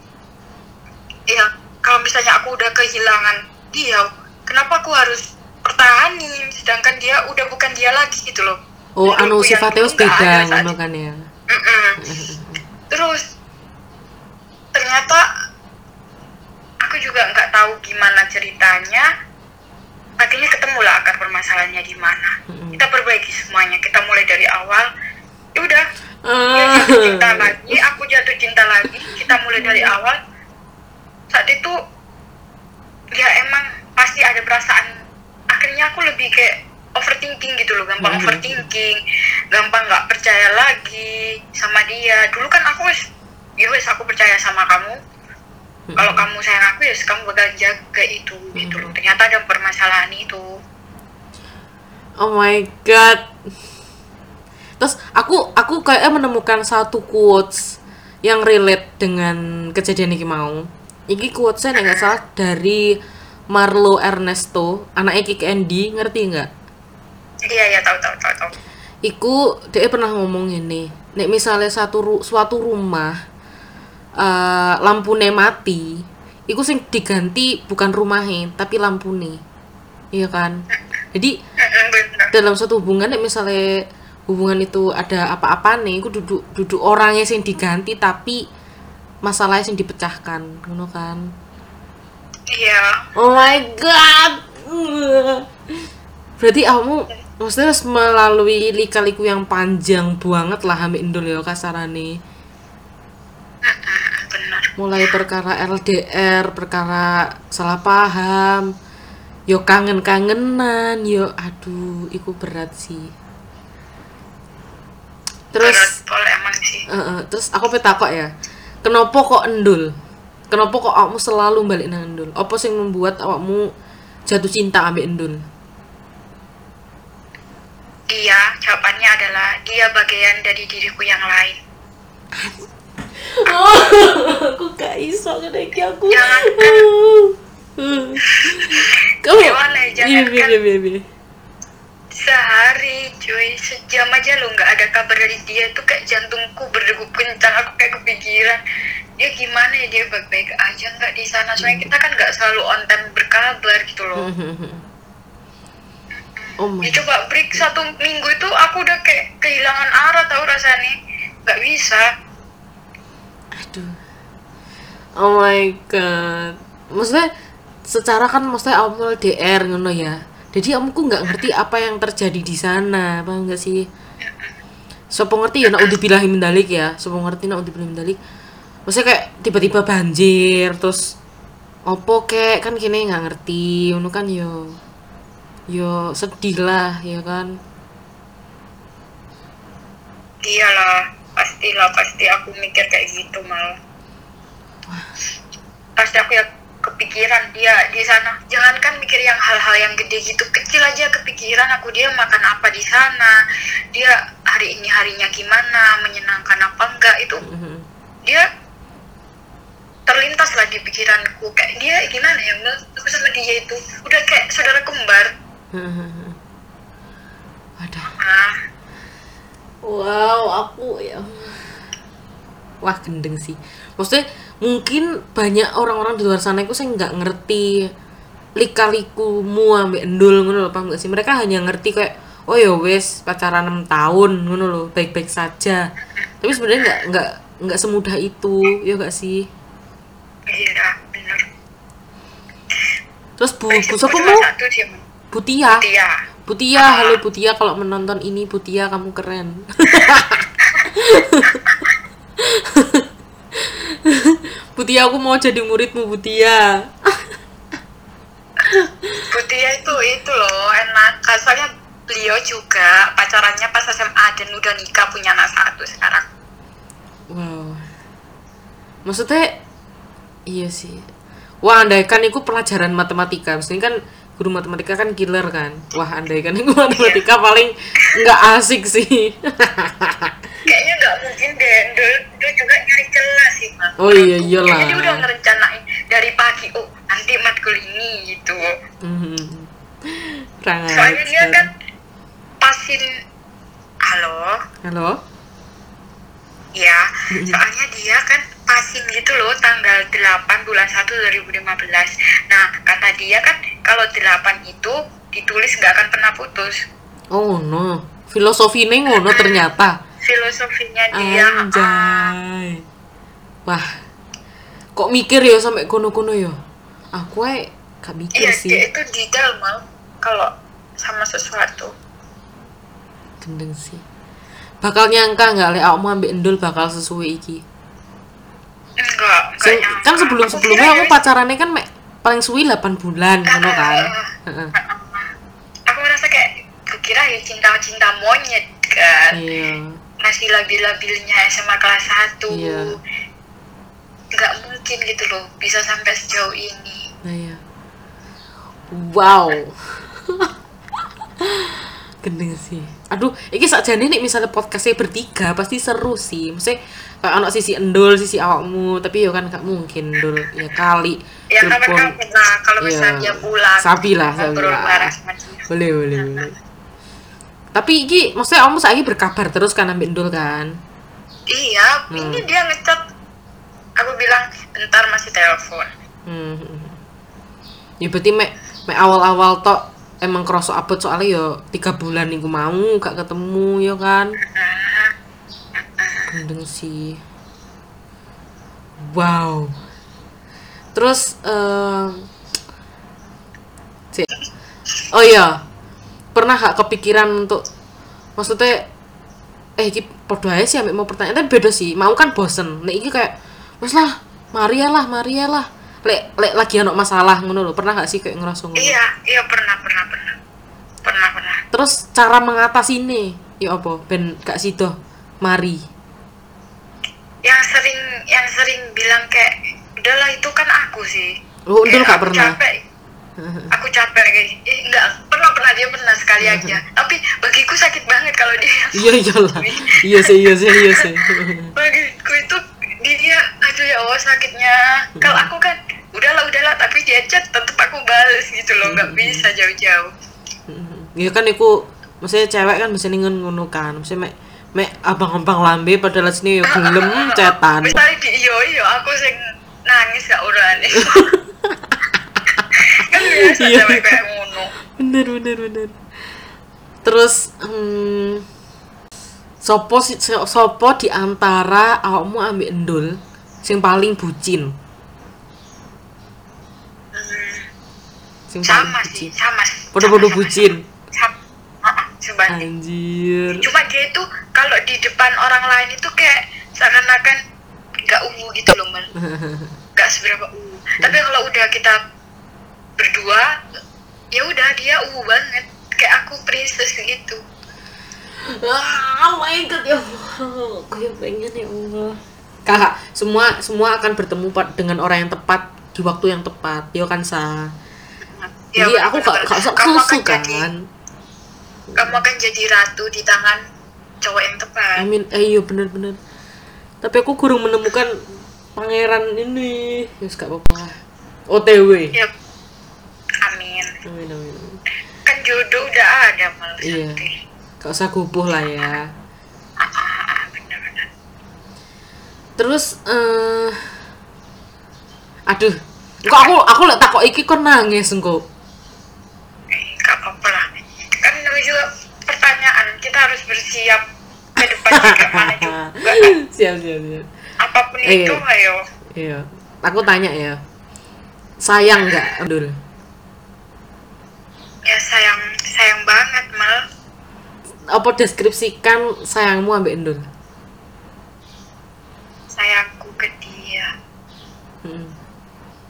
Ya kalau misalnya aku udah kehilangan dia kenapa aku harus pertahanin? Sedangkan dia udah bukan dia lagi gitu loh. Oh anu sifatnya beda kan ya? Mm-mm. Terus ternyata aku juga nggak tahu gimana ceritanya. Akhirnya ketemulah akar permasalahannya di mana. Mm-mm. Kita perbaiki semuanya. Kita mulai dari awal. Ya udah, dia Ah. jatuh cinta lagi, aku jatuh cinta lagi. Kita mulai dari awal. Saat itu ya emang pasti ada perasaan jadi kayak overthinking gitu loh gampang Mhm. overthinking gampang nggak percaya lagi sama dia dulu kan aku wes ya wes aku percaya sama kamu kalau kamu sayang aku ya kamu bakal jaga itu gitu loh ternyata ada permasalahan itu Oh my god. Terus aku aku kayak menemukan satu quotes yang relate dengan kejadian ini mau. Iki quotesnya nggak salah dari Marlo Ernesto, anaknya Kiki Andy, ngerti nggak? iya ya tahu tahu tahu tahu Iku dia pernah ngomong ini, nek misalnya satu ru- suatu rumah eh lampune mati, iku sing diganti bukan rumahnya tapi lampune. Iya kan? Jadi dalam suatu hubungan misalnya hubungan itu ada apa-apa nih aku duduk duduk orangnya sing diganti tapi masalahnya sing dipecahkan ngono kan? Iya. Oh my god! Berarti kamu maksudnya harus melalui lika-liku yang panjang banget lah ambil indol ya kasarane mulai perkara LDR perkara salah paham. Yo kangen-kangenan yo aduh iku berat sih. Terus emang sih. Eh, eh, terus aku peta kok ya. Kenapa kok endul? Kenapa kok kamu selalu balik nang endul? Apa sing membuat awakmu jatuh cinta ambil endul? Iya, jawabannya adalah dia bagian dari diriku yang lain. aku gak iso ngene iki aku Jangan. kamu Gimana ya, jangan iya kan? iya Sehari, cuy, sejam aja lo nggak ada kabar dari dia tuh kayak jantungku berdegup kencang. Aku kayak kepikiran dia gimana ya dia baik-baik aja nggak di sana. Soalnya kita kan nggak selalu on time berkabar gitu loh. oh my Ya coba break satu minggu itu aku udah kayak kehilangan arah tahu rasanya nggak bisa. Aduh. Oh my god. Maksudnya secara kan maksudnya awal DR ngono ya. Jadi kamu nggak ngerti apa yang terjadi di sana, paham nggak sih? Sopo ngerti ya nak udah min dalik ya. Sopo ngerti nak udah min dalik. Maksudnya kayak tiba-tiba banjir terus opo kek kan kini nggak ngerti, ngono kan yo yo sedih lah ya kan. Iyalah, pastilah pasti aku mikir kayak gitu malah. Pasti aku ya kepikiran dia di sana. Jangankan mikir yang hal-hal yang gede gitu, kecil aja kepikiran aku dia makan apa di sana, dia hari ini harinya gimana, menyenangkan apa enggak itu Mhm. dia terlintas lah di pikiranku kayak dia gimana ya menurut aku sama dia itu udah kayak saudara kembar Wadah. nah Wow, aku ya. Wah, gendeng sih. Maksudnya mungkin banyak orang-orang di luar sana itu saya nggak ngerti lika-likumu ambek endul ngono lho, paham nggak sih? Mereka hanya ngerti kayak oh ya wes pacaran 6 tahun ngono loh, baik-baik saja. Tapi sebenarnya nggak nggak nggak semudah itu, ya gak sih? iya bener Terus Bu, Bu siapa satu sih Butia. Dia Butia, halo Butia kalau menonton ini Butia kamu keren. Butia aku mau jadi muridmu Butia. Butia itu itu loh enak soalnya beliau juga pacarannya pas SMA dan udah nikah punya anak satu sekarang Wow. Maksudnya iya sih. Wah, andaikan itu pelajaran matematika. Maksudnya kan guru matematika kan killer kan. Wah, andaikan itu matematika paling nggak asik sih. kayaknya nggak mungkin deh dia, dia juga nyari kelas sih mas oh iya iyalah. kayaknya dia udah ngerencanain dari pagi oh nanti matkul ini gitu Mhm. Kurang soalnya dia kan pasin halo Halo? ya soalnya dia kan pasin gitu loh tanggal 8 bulan 1 2015 nah kata dia kan kalau 8 itu ditulis nggak akan pernah putus Oh no, filosofi ini ngono ternyata. filosofinya dia ah, Anjay. Wah, kok mikir ya sampai kono-kono ya? Aku ae gak mikir iya sih. dia itu detail mal kalau sama sesuatu Gendeng sih. Bakal nyangka nggak lek awakmu ambek endul bakal sesuai iki. Enggak enggak kan sebelum-sebelumnya Aku kamu kira pacarannya kan mek paling suwi 8 bulan ngono kan. Heeh. aku merasa ya cinta-cinta monyet kan? Iya. Masih labil-labilnya SMA kelas 1 Iya. nggak mungkin gitu loh bisa sampai sejauh ini. Nah iya. Wow. Gendeng sih. Aduh ini sakjane nih misalnya podcastnya bertiga pasti seru sih. Maksudnya kayak anak sisi endul sisi awakmu tapi ya kan gak mungkin endul ya kali ya kapan-kapan lah kalau Iya. misalnya dia pulang Sabi lah, ngobrol lah. boleh boleh boleh tapi iki maksudnya kamu saiki berkabar terus kan ambil endul kan iya Hmm. ini dia ngechat aku bilang bentar masih telepon Hmm. Ya berarti mek mek awal-awal tok emang kerasa abot soalnya ya tiga bulan nih mau gak ketemu ya kan. Gendeng sih. Wow. Terus eh Cik. Oh iya. Pernah gak kepikiran untuk maksudnya eh iki podo ae sih ambek mau pertanyaan tapi beda sih. Mau kan bosen. Nek iki kayak wes lah, Maria lah, Maria lah. Lek lek lagi ono masalah ngono lho. Pernah gak sih kayak ngerasa ngono? iya iya pernah pernah pernah pernah pernah Terus cara mengatasi ini ya apa? Ben gak sido mari. yang sering yang sering bilang kayak udahlah itu kan aku sih Oh, Undul Kayak gak aku pernah. capek aku capek kayak eh, enggak pernah pernah dia pernah sekali aja tapi bagiku sakit banget kalau dia Iya iyalah. Iya sih, iya sih, iya sih. bagiku itu dia aduh ya Allah sakitnya kalau aku kan udahlah udahlah tapi dia chat tetep aku bales gitu loh nggak bisa jauh-jauh Iya kan iku maksudnya cewek kan ningun ngono kan. Maksudnya mek mek abang-abang lambe padahal sini ya gelem cetan. misalnya di iyo iyo aku sing nangis gak urane kan biasa Iya. cewek kayak ngono Bener bener bener. Terus hmm, sopo sopo di antara awakmu ambek endul sing paling bucin? Sing paling sama sih sama Podo-podo sama-sama. bucin. Sebanding Anjir. cuma dia itu kalau di depan orang lain itu kayak seakan-akan nggak ungu gitu loh man nggak seberapa ungu tapi kalau udah kita berdua ya udah dia ungu banget kayak aku princess gitu Ah, oh my god ya Allah. Gue pengen ya Allah. Kakak, semua semua akan bertemu dengan orang yang tepat di waktu yang tepat. Yo kan sa. Ya, Jadi aku gak gak susu akan jadi- kan. Kamu akan jadi ratu di tangan cowok yang tepat Amin. Eh iya bener-bener. Tapi aku kurang menemukan pangeran ini. Ya gak apa-apa. OTW. ya amin Amin amin. kan jodoh udah ada malah Iya. nanti. Gak usah gubuh lah ya. ah, Terus eh aduh. Kok aku aku lek takok iki kok nangis engko. Eh, gak apa-apa lah kan juga pertanyaan kita harus bersiap ke depan kayak mana juga siap siap siap. apa pun Eh, itu ayo Iya. Aku tanya ya. Sayang nggak Abdul? ya sayang sayang banget mal Apa deskripsikan sayangmu ambek Endul? sayangku ke dia Hmm.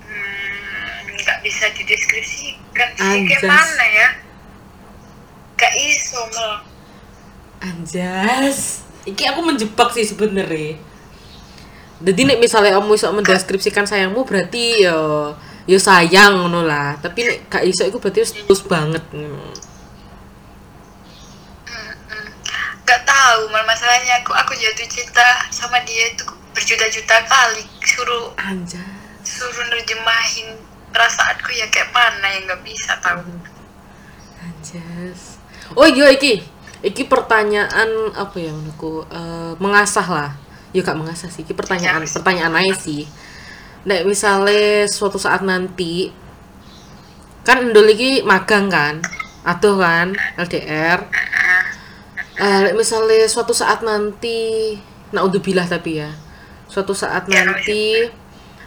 hmm, nggak bisa dideskripsikan sih kayak mana ya gak iso Anjas. Iki aku menjebak sih sebenarnya. Jadi nek misalnya kamu iso mendeskripsikan sayangmu berarti ya ya sayang ngono lah. Tapi nek gak iso iku berarti tulus banget. gak tahu mal masalahnya aku aku jatuh cinta sama dia itu berjuta-juta kali suruh Anjas. suruh nerjemahin perasaanku ya kayak mana yang nggak bisa tahu Anjas. Oh iya iki. Iki pertanyaan apa ya menurutku eh, mengasah lah. Ya gak mengasah sih. Iki pertanyaan Ya. pertanyaan aja sih. Nek misalnya suatu saat nanti kan Endol iki magang kan? Aduh kan LDR. Eh nek misalnya suatu saat nanti naudzubillah tapi ya. Suatu saat Ya, nanti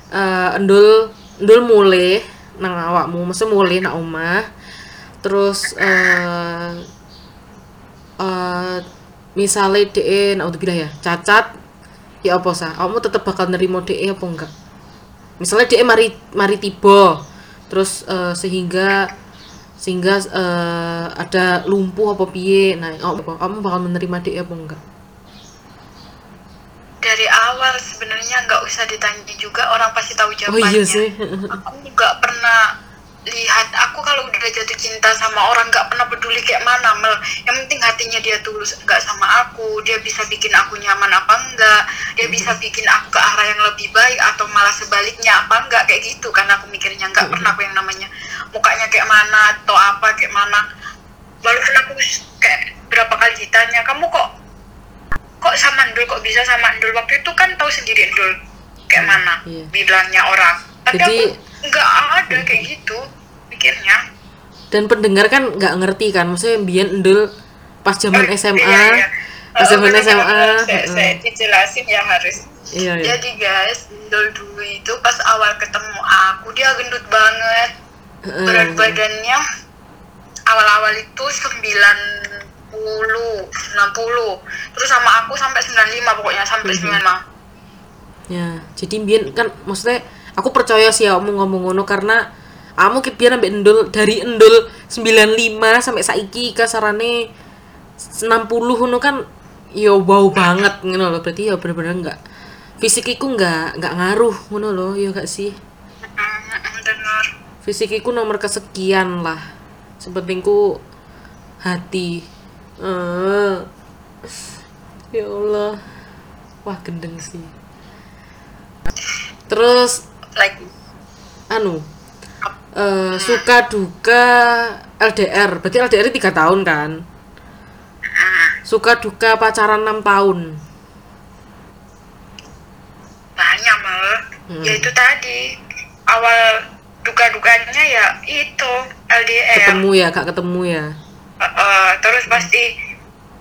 eh Endul Endul mulai nang awakmu, mesti mulai nang omah. Terus eh eh misalnya DE naudzubillah ya, cacat ya apa sah? Kamu tetap bakal nerima DE apa enggak? Misalnya DE mari mari tiba terus eh, sehingga sehingga eh, ada lumpuh apa piye nah kamu kamu bakal menerima dia apa enggak dari awal sebenarnya nggak usah ditanya juga orang pasti tahu oh jawabannya iya sih aku nggak pernah lihat aku kalau udah jatuh cinta sama orang nggak pernah peduli kayak mana mel. Yang penting hatinya dia tulus nggak sama aku. Dia bisa bikin aku nyaman apa enggak dia bisa bikin aku ke arah yang lebih baik atau malah sebaliknya apa enggak kayak gitu karena aku mikirnya. Nggak pernah aku yang namanya mukanya kayak mana atau apa kayak mana. Walaupun aku kayak berapa kali ditanya kamu kok kok sama Ndul? Kok bisa sama Ndul? Waktu itu kan tahu sendiri Ndul kayak mana Iya. bilangnya orang. Tapi Jadi- aku nggak ada kayak gitu mikirnya dan pendengar kan nggak ngerti kan maksudnya Bian endul pas zaman Oh, SMA iya, iya. pas Oh, zaman bener-bener SMA saya, heeh. saya dijelasin ya harus iya iya jadi guys Ndul dulu itu pas awal ketemu aku dia gendut banget Heeh. berat badannya awal-awal itu 90 90 terus sama aku sampai 95 pokoknya sampai Mhm. 95 ya jadi Bian kan maksudnya aku percaya sih ya kamu ngomong ngono karena kamu ke Bian ambek endul dari endul 95 sampai saiki kasarane 60 ngono kan yo wow banget ngono loh berarti ya bener-bener enggak fisikiku enggak enggak ngaruh ngono loh ya gak sih? Fisikiku nomor kesekian lah sepentingku hati. Eh ya Allah. Wah gendeng sih. Terus like anu eh suka duka LDR berarti LDR tiga tahun kan? Suka duka pacaran enam tahun. Banyak mal Hmm. ya itu tadi. Awal duka-dukanya ya itu LDR ketemu ya kak ketemu ya? Eh, eh, terus pasti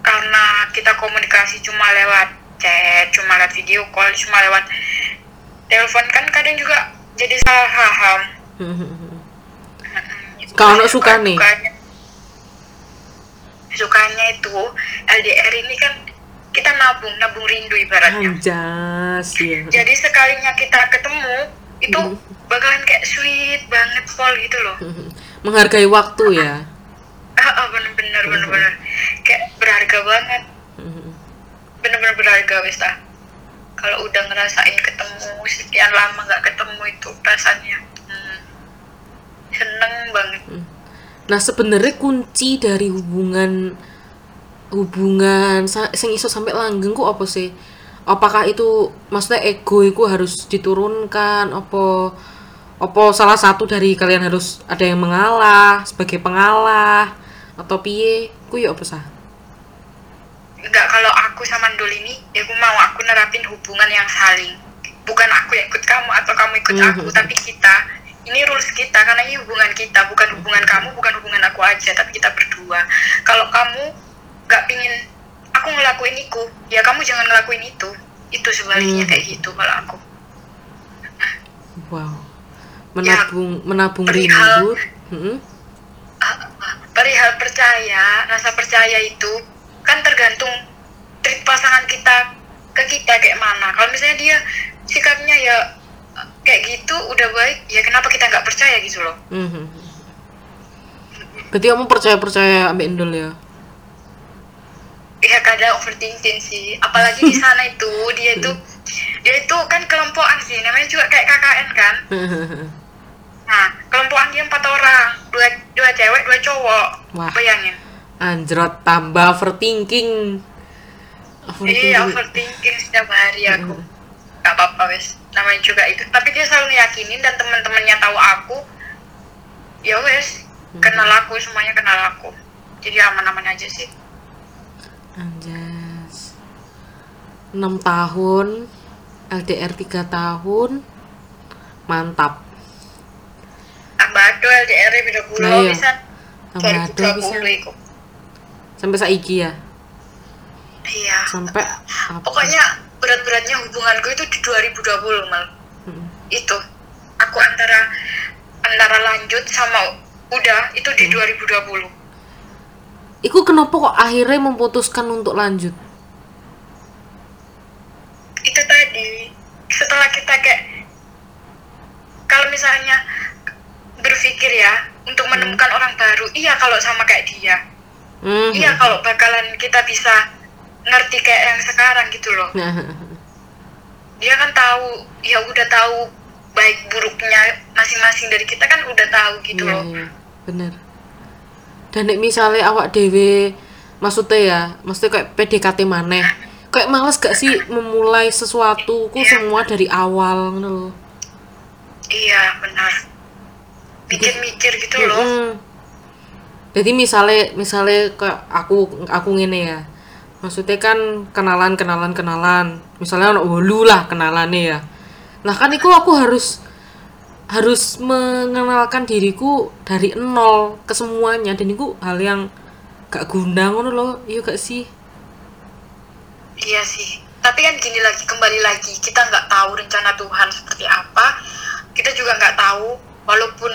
karena kita komunikasi cuma lewat chat cuma lewat video call cuma lewat telepon kan kadang juga jadi salah paham. Mm-mm, itu Kalau banyak suka nih? dukanya. sukanya itu LDR ini kan kita nabung nabung rindu ibaratnya. Anjas ya jadi sekalinya kita ketemu itu Mhm. bakalan kayak sweet banget pol gitu loh. Menghargai waktu ya? Ah ah, bener-bener bener-bener kayak berharga banget. Bener-bener berharga ah. kalau udah ngerasain ketemu sekian lama nggak ketemu itu rasanya seneng banget Nah, sebenarnya kunci dari hubungan hubungan sing iso sampai langgeng ku apa sih? Apakah itu maksudnya ego itu harus diturunkan apa apa salah satu dari kalian harus ada yang mengalah sebagai pengalah atau piye? Ku ya apa sah? nggak kalau aku sama Ndul ini ya aku mau aku nerapin hubungan yang saling bukan aku yang ikut kamu atau kamu ikut aku Mhm. tapi kita ini rules kita karena ini hubungan kita bukan hubungan kamu bukan hubungan aku aja tapi kita berdua kalau kamu nggak pingin aku ngelakuin itu ya kamu jangan ngelakuin itu itu sebaliknya Mhm. kayak gitu kalau aku Wow. Menabung menabung perihal- rindu. Mm-mm. Ah, ah, perihal percaya rasa percaya itu kan tergantung trik pasangan kita ke kita kayak mana kalau misalnya dia sikapnya ya kayak gitu udah baik ya kenapa kita nggak percaya gitu loh Mhm. Berarti kamu percaya-percaya ambek Endul ya? ya kadang overthinking sih apalagi di sana itu dia itu dia itu kan kelompokan sih namanya juga kayak KKN kan nah kelompokan dia empat orang dua dua cewek dua cowok Wah. bayangin Anjrot tambah overthinking. Iya, overthinking setiap hari aku. Gak apa-apa wes. Namanya juga itu. Tapi dia selalu yakinin dan teman-temannya tahu aku. Ya wes, kenal aku semuanya kenal aku. Jadi aman-aman aja sih. Anjas. 6 tahun, LDR 3 tahun. Mantap. Tambah ado LDR beda Nah, pulau iya. bisa. Ado bisa. 2020 iku. Sampai saiki ya. Iya. Sampai apa? Pokoknya berat-beratnya hubunganku itu di 2020 mal. Mm. Itu. Aku antara antara lanjut sama udah itu di 2020. Iku kenapa kok akhirnya memutuskan untuk lanjut? itu tadi setelah kita kayak kalau misalnya berpikir ya untuk menemukan orang baru iya kalau sama kayak dia Mhm. iya kalau bakalan kita bisa ngerti kayak yang sekarang gitu loh dia kan tahu ya udah tahu baik buruknya masing-masing dari kita kan udah tahu gitu iya, loh iya, bener. Dan misalnya awak dewe maksudnya ya, maksudnya kayak PDKT maneh. Kayak males gak sih memulai sesuatu ku Iya. semua dari awal ngono loh. iya benar mikir-mikir gitu loh Mm-mm. Jadi misalnya misalnya kayak aku aku ngene ya. Maksudnya kan kenalan kenalan kenalan. Misalnya ono wolu lah kenalane ya. Nah kan itu aku harus harus mengenalkan diriku dari nol ke semuanya dan itu hal yang gak guna ngono loh. Iya gak sih? iya sih tapi kan gini lagi kembali lagi kita nggak tahu rencana Tuhan seperti apa kita juga nggak tahu walaupun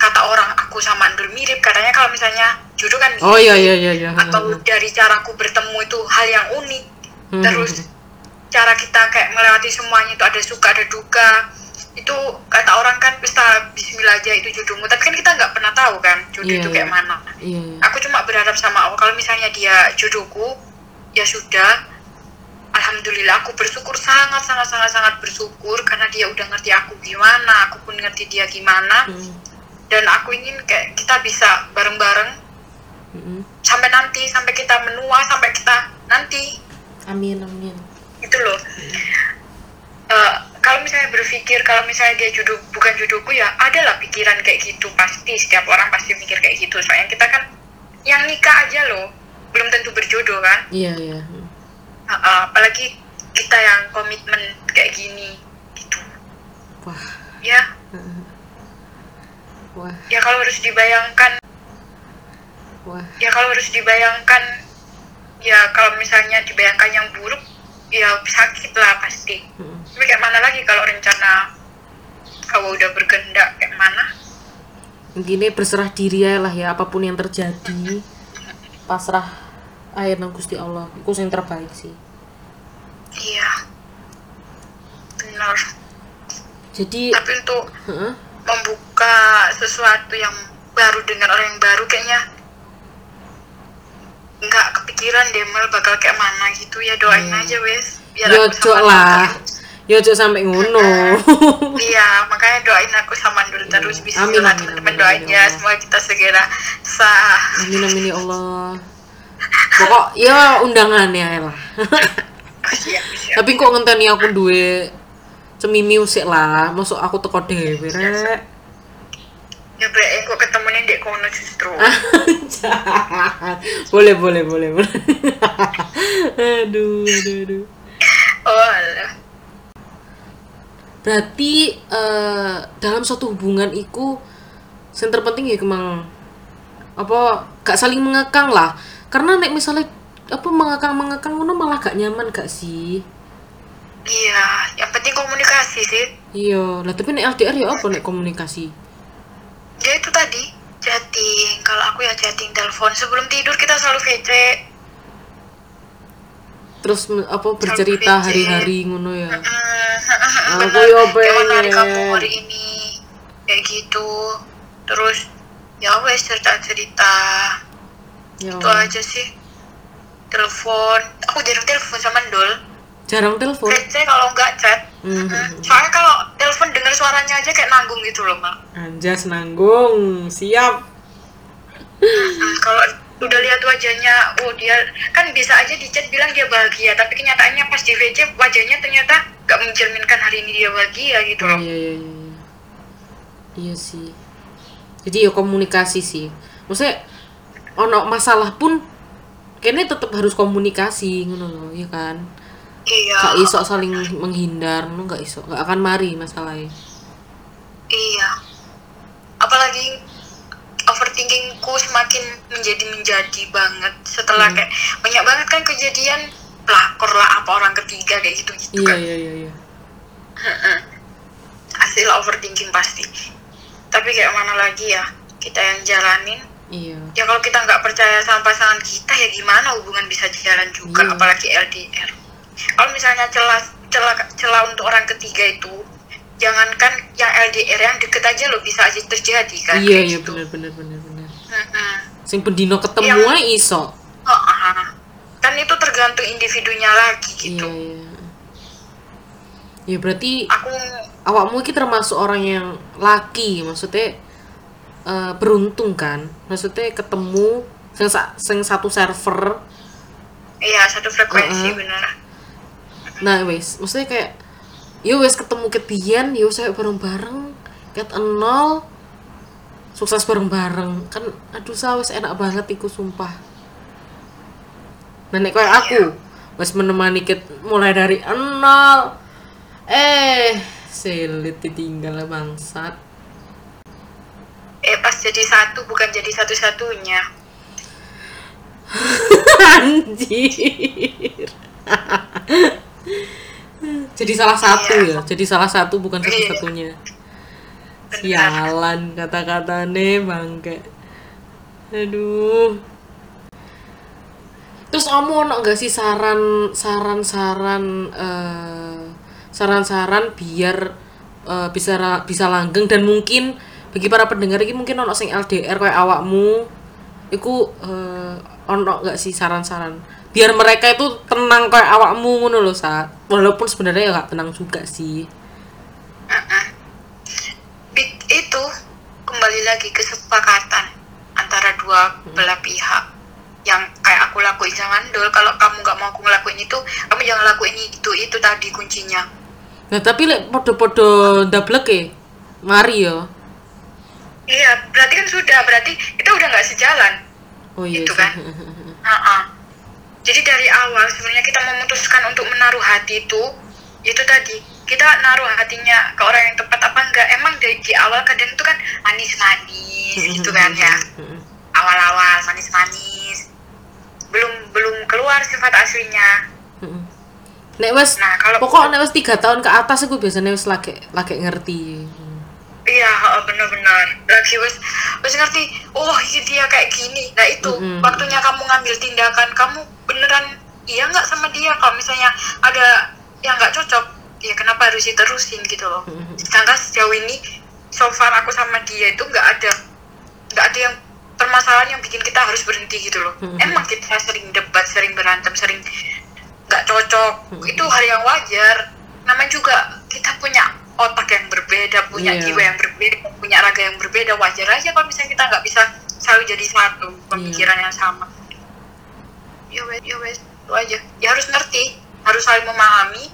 kata orang aku sama Andul mirip katanya kalau misalnya jodoh kan Oh mirip. iya iya iya iya. atau dari caraku bertemu itu hal yang unik Hmm. terus cara kita kayak melewati semuanya itu ada suka ada duka itu kata orang kan bisa Bismillah aja itu jodohmu tapi kan kita nggak pernah tahu kan jodoh Iya, itu iya. kayak mana Iya iya. aku cuma berharap sama Allah kalau misalnya dia jodohku ya sudah Alhamdulillah aku bersyukur sangat sangat sangat sangat bersyukur karena dia udah ngerti aku gimana aku pun ngerti dia gimana Mm, dan aku ingin kayak kita bisa bareng-bareng. Mm, mm. sampai nanti sampai kita menua sampai kita nanti. Amin amin. itu loh. Eh, kalau misalnya berpikir kalau misalnya dia jodoh bukan jodohku ya adalah pikiran kayak gitu. Pasti setiap orang pasti mikir kayak gitu. Soalnya kita kan yang nikah aja loh. Belum tentu berjodoh kan? Iya iya. Mm. Uh, uh, apalagi kita yang komitmen kayak gini. Gitu. Wah. ya Wah, ya kalau harus dibayangkan wah. ya kalau harus dibayangkan ya kalau misalnya dibayangkan yang buruk ya sakit lah pasti Mm. tapi kayak mana lagi kalau rencana kalau udah bergendak kayak mana Gini berserah diri aja lah ya apa pun yang terjadi. Pasrah air nang Gusti Allah. Iku yang terbaik sih. iya benar Jadi, tapi untuk heeh. Membuka sesuatu yang baru dengan orang yang baru kayaknya nggak kepikiran deh Mel bakal kayak mana gitu ya doain Hmm. aja wes biar Yo aku cok sama lah. Yo cok sampai ngono. iya makanya doain aku sama Nur terus bisa Amin, amin, teman-teman doain amin, ya ya semoga kita segera sah amin amin ya Allah. Pokok ya undangannya lah. siap siap Tapi kok ngenteni aku duwe cemimiu sik lah. Masuk aku teko dhewe rek. ya baik kok ketemunya di kono justru boleh boleh boleh boleh. aduh aduh aduh. oh alah. Berarti eh, dalam suatu hubungan iku yang terpenting ya kemang apa gak saling mengekang lah. Karena nek misalnya apa mengekang mengekang ngono malah gak nyaman gak sih? Iya yang penting komunikasi sih Iya, lah tapi nek LDR ya apa nek komunikasi? ya itu tadi chatting. Kalau aku ya chatting telepon. Sebelum tidur kita selalu VC Terus apa bercerita hari-hari ngono ya. Hmm, Aku bener. ya Gimana hari pengen. kamu hari ini. Kayak gitu. Terus ya wes cerita cerita Ya. itu aja sih. Telepon. Aku jarang telepon sama Dul Jarang telepon. VC kalau nggak chat Hmm. Hmm, soalnya kalau telepon dengar suaranya aja kayak nanggung gitu loh mal Anjas nanggung, siap. Hmm, kalau udah lihat wajahnya oh dia kan bisa aja di chat bilang dia bahagia tapi kenyataannya pas di VC wajahnya ternyata nggak mencerminkan hari ini dia bahagia gitu Oh, loh iya iya iya. Iya, iya sih. Jadi ya komunikasi sih. Maksudnya ono masalah pun kayaknya tetap harus komunikasi ngono loh, ya kan? Iya Gak iso saling menghindar, no gak iso, gak akan mari masalahnya. iya apalagi overthinkingku semakin menjadi menjadi banget setelah Hmm. kayak banyak banget kan kejadian pelakor lah apa orang ketiga kayak gitu gitu Iya kan iya iya iya. hasil overthinking pasti tapi kayak mana lagi ya kita yang jalanin Iya. ya kalau kita nggak percaya sama pasangan kita ya gimana hubungan bisa jalan juga Iya. apalagi LDR kalau misalnya celah celah celah untuk orang ketiga itu jangankan yang LDR yang deket aja lo bisa aja terjadi kan iya iya gitu. bener bener bener bener Mm-mm. sing pendino ketemu Yang- iso Oh, ah. kan itu tergantung individunya lagi gitu iya iya ya berarti aku awakmu ini termasuk orang yang laki maksudnya eh, beruntung kan maksudnya ketemu sing, sing satu server iya satu frekuensi Uh-uh. bener nah wes maksudnya kayak ya wes ketemu ketian ya wes ayo bareng-bareng. Ket nol sukses bareng-bareng. Kan aduh sa wes enak banget iku sumpah. Nenek kayak aku wes menemani ket mulai dari nol. Eh selit ditinggal bangsat. Eh pas jadi satu bukan jadi satu-satunya. Anjir. jadi salah satu Iya. ya. Jadi salah satu bukan Iya. satu-satunya. Benar. Sialan kata-kata nih bangke. Aduh. Terus kamu ono gak sih saran saran saran eh, saran-saran biar eh, bisa bisa langgeng dan mungkin bagi para pendengar ini mungkin ono sing LDR kayak awakmu iku eh, ono gak sih saran-saran biar mereka itu tenang kayak awakmu ngono loh saat walaupun sebenarnya ya gak tenang juga sih. Uh-uh. Bi- itu kembali lagi kesepakatan antara dua belah pihak. Yang kayak aku lakuin sama Ndul kalau kamu nggak mau aku ngelakuin itu kamu jangan lakuin itu itu tadi kuncinya. Nah tapi lek podo-podo ndablek ya mari ya iya berarti kan sudah berarti kita udah nggak sejalan. Oh iya Itu kan. Ha-ha. Jadi dari awal sebenarnya kita memutuskan untuk menaruh hati itu itu tadi kita naruh hatinya ke orang yang tepat apa enggak. Emang dari di awal kadang itu kan manis-manis gitu kan ya. awal-awal manis-manis. Belum belum keluar sifat aslinya. Nek wes Nah, kalau- pokok nek wes tiga tahun ke atas aku biasanya wes lagi lagi ngerti. Iya heeh, bener-bener lagi wes wes ngerti oh iya dia kayak gini. Nah itu Mm-mm. waktunya kamu ngambil tindakan kamu beneran iya nggak sama dia kalau misalnya ada yang nggak cocok ya kenapa harus diterusin gitu loh Mm-mm. sedangkan sejauh ini so far aku sama dia itu nggak ada nggak ada yang permasalahan yang bikin kita harus berhenti gitu loh Mm-mm. emang kita sering debat sering berantem sering nggak cocok Mm-mm. itu hal yang wajar namanya juga kita punya otak yang berbeda punya Iya. jiwa yang berbeda punya raga yang berbeda wajar aja kalau misalnya kita nggak bisa selalu jadi satu pemikiran Iya. yang sama ya wes ya wes itu aja. Ya harus ngerti harus saling memahami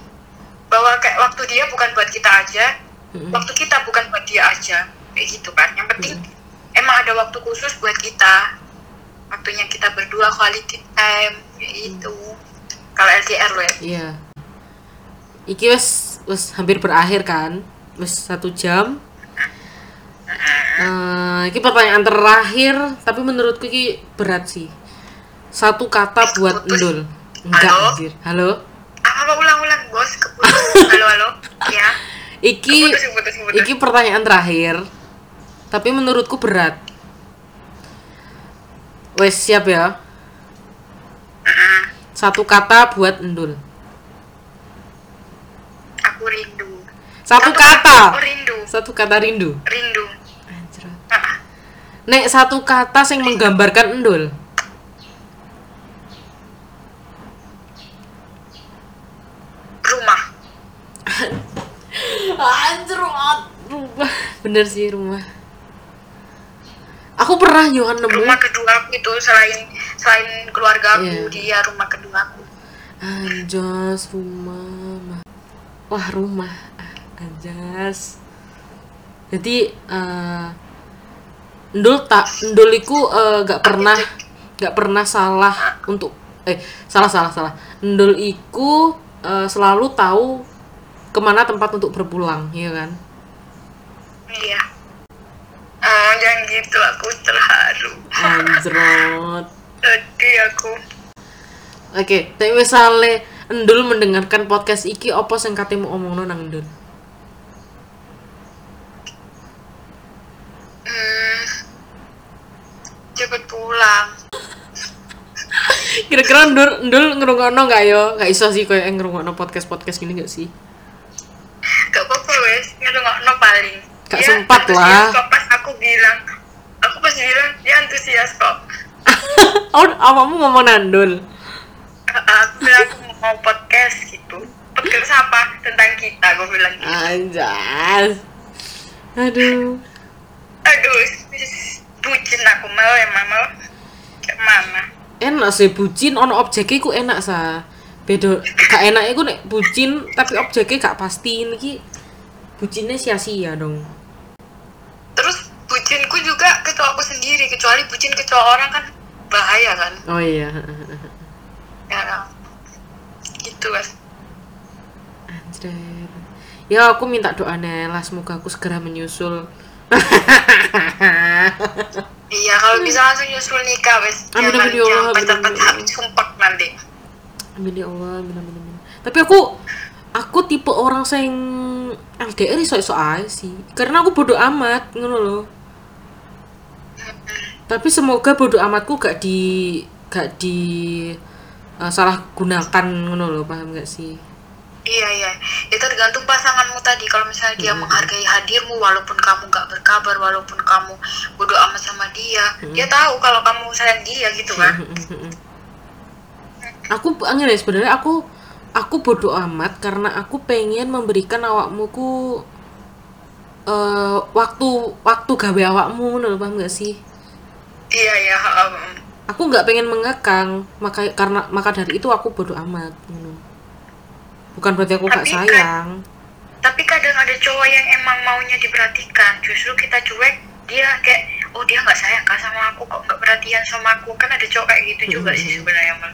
bahwa kayak waktu dia bukan buat kita aja Mm-mm. waktu kita bukan buat dia aja. Kayak gitu kan. Yang penting emang ada waktu khusus buat kita. Waktunya kita berdua quality time kayak gitu. Kalau LDR lo ya? Iya. Iki wes wes hampir berakhir kan? Wes satu jam. Eh, iki pertanyaan terakhir tapi menurutku iki berat sih satu kata buat endul enggak Halo? anjir. Halo? Apa ulang-ulang bos halo halo. Ya. Iki keputus keputus keputus. iki pertanyaan terakhir tapi menurutku berat. Wes siap ya? Mm-mm. satu kata buat endul aku rindu. Satu aku kata rindu. Satu kata rindu? Rindu. Anjir. Nek satu kata yang menggambarkan endul rumah Anjir, rumah. Bener sih rumah. Aku pernah Johan nemu. rumah kedua aku itu selain selain keluarga aku Iya. dia rumah kedua aku Anjas rumah. Wah rumah. Ah, Anjas. Jadi eh Ndul tak Ndul iku eh, gak pernah gak pernah salah untuk eh salah salah salah. Ndul iku eh, selalu tahu ke mana tempat untuk berpulang, ya kan? iya oh jangan gitu aku terharu Anjrot. sedih aku Oke, tapi misalnya Endul mendengarkan podcast iki apa sing kate mau omongno nang Endul? hmm, cepet pulang Kira-kira Endul Endul ngrungokno gak yo? Gak iso sih koyo ngrungokno podcast-podcast gini gak sih? gak apa-apa wes. Ngerungokno paling. Sempat lah. kok pas aku bilang. Aku pas bilang dia antusias kok. Oh awakmu ngomong nandul aku bilang aku mau podcast gitu. Podcast apa? Tentang kita aku bilang gitu. anjas. Aduh. Aduh bucin aku mau emang mau kayak mana enak sih bucin ono objeknya ku enak sa. Beda gak enak iku nek bucin tapi objeknya gak pasti ini bucinnya sia-sia dong. Terus bucinku juga ke cowokku sendiri kecuali bucin ke orang kan bahaya kan? Oh iya. Ya gitu kan Anjir. ya aku minta doa Nela semoga aku segera menyusul iya kalau bisa langsung nyusul nikah wes. Amin, amin, ya Allah, pacar-pacar amin. sumpah nanti. Amin ya Allah amin amin amin. Tapi aku aku tipe orang yang LDR iso iso aja sih. Karena aku bodoh amat ngono loh tapi semoga bodoh amatku gak di gak di eh, salah gunakan ngono loh paham gak sih Iya iya, itu tergantung pasanganmu tadi. Kalau misalnya dia menghargai hadirmu, walaupun kamu nggak berkabar, walaupun kamu bodoh amat sama dia, dia tahu kalau kamu sayang dia gitu kan. aku angin ya sebenarnya aku aku bodoh amat karena aku pengen memberikan awakmu ku eh waktu waktu gawe awakmu ngono lho, paham gak sih Iya iya. um, aku nggak pengen mengekang maka karena maka dari itu aku bodoh amat ngono. Bukan berarti aku gak Tapi kan- sayang Tapi kadang ada cowok yang emang maunya diperhatikan. Justru kita cuek, dia kayak, oh dia nggak sayang kah sama aku, kok nggak perhatian sama aku. Kan ada cowok kayak gitu juga sih sebenarnya mal.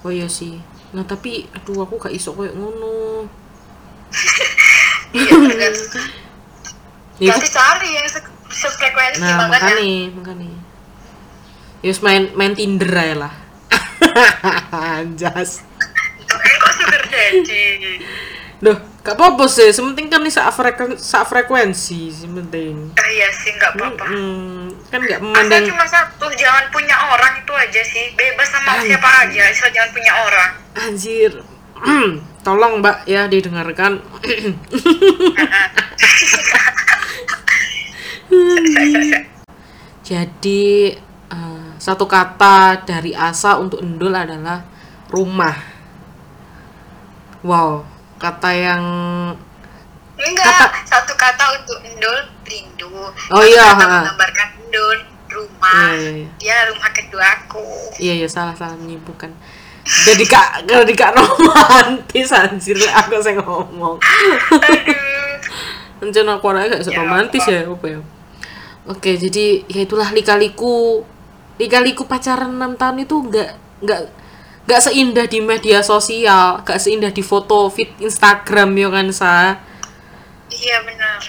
oh iya sih nah tapi aduh aku gak iso kayak ngono Iya tergantung. ya, Nanti cari yang se- sefrekuensi nah makanya. makanya makanya Yus main main Tinder aja lah Anjas daddy? Duh, gak apa-apa sih, sementing kan nih sak frekuensi, sementing. Ah, iya sih nggak apa-apa. Hmm, kan gak Asal memandang cuma satu, jangan punya orang itu aja sih. Bebas sama Anjir. siapa aja, asal jangan punya orang. anjir. Tolong Mbak ya didengarkan. Jadi eh, satu kata dari Asa untuk Endul adalah rumah. Wow, kata yang Enggak, Kata- satu kata untuk Endul, rindu. Oh Satu iya, kata ha. menggambarkan Endul, rumah. Iya, iya, iya. Dia rumah kedua aku. Iya iya salah salah menyimpulkan. Jadi kak kalau di kak romantis anjir aku saya ngomong. Aduh. Rencana aku orangnya gak Ya, romantis ya apa ya. Oke jadi ya itulah likaliku likaliku pacaran 6 tahun itu nggak nggak nggak seindah di media sosial, gak seindah di foto feed Instagram ya kan sa. Iya benar.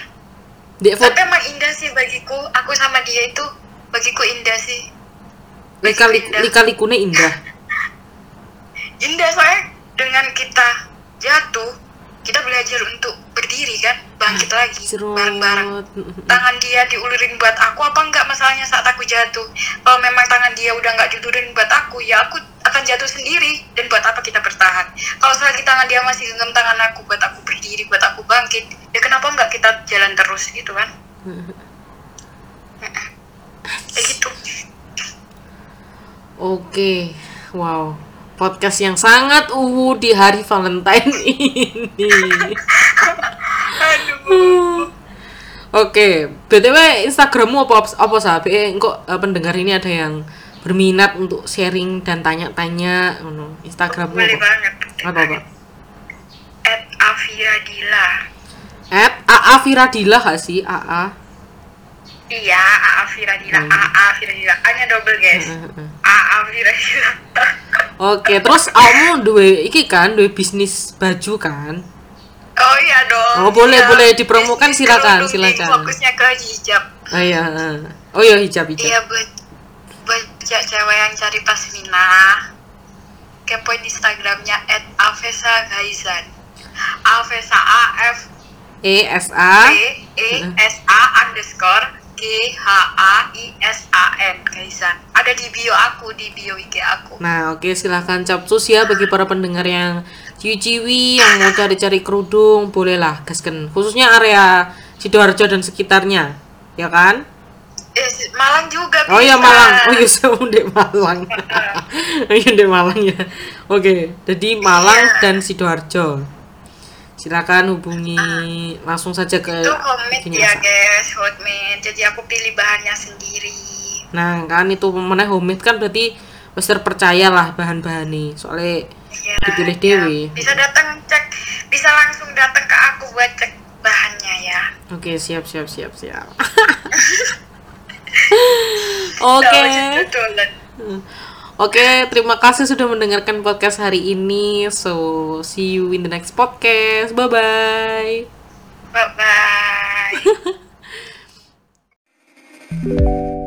Di foto Tapi emang indah sih bagiku. Aku sama dia itu bagiku indah sih. Bagiku likaliku indah. likalikune indah. Indah soalnya dengan kita jatuh, kita belajar untuk berdiri kan, bangkit lagi bareng-bareng. Cerot. Tangan dia diulurin buat aku apa enggak masalahnya saat aku jatuh. Kalau memang tangan dia udah nggak diulurin buat aku, ya aku akan jatuh sendiri. Dan buat apa kita bertahan? Kalau selagi tangan dia masih genggam tangan aku buat aku berdiri, buat aku bangkit, ya kenapa enggak kita jalan terus gitu kan? Kayak gitu. Oke, wow. Podcast yang sangat uwu di hari Valentine ini. Aduh. Oke, BTW Instagrammu apa apa sabe? Kok eh, pendengar ini ada yang berminat untuk sharing dan tanya-tanya ngono. Instagrammu Boleh apa? banget. Apa apa? At Afiradila. At AA Firadila gak sih? AA. Iya, AA Firadila, Hmm. AA Firadila. A-nya double guys. AA Firadila. Oke, terus kamu duwe iki kan, duwe bisnis baju kan? Oh iya dong. Oh, boleh, Iya. boleh dipromokan, Bisnis silakan, silakan. Fokusnya ke hijab. Oh iya. Oh iya hijab hijab. Iya buat buat ce- cewek yang cari pasmina. Kepoin Instagramnya at Avesa Gaizan. Avesa A F E S A. E E S A underscore G H A I S A N. Ada di bio aku di bio IG aku. Nah, oke silahkan capcus ya bagi para pendengar yang ciwi-ciwi yang mau cari-cari kerudung, bolehlah gasken. Khususnya area Sidoarjo dan sekitarnya, ya kan? Eh, Malang juga Oh iya bisa. Malang. Oh iya saya di Malang. Oh iya di Malang ya. Oke, jadi Malang Iya. dan Sidoarjo. Silakan hubungi langsung saja ke itu homemade ya guys homemade jadi aku pilih bahannya sendiri Nah, kan itu mana homemade kan berarti wis terpercaya lah bahan-bahannya. Soalnya ya, Dipilih ya. dewe. bisa datang cek bisa langsung datang ke aku buat cek bahannya ya Oke, siap siap siap siap. Oke. Betulan. Oke, terima kasih sudah mendengarkan podcast hari ini. So, see you in the next podcast. Bye bye. bye bye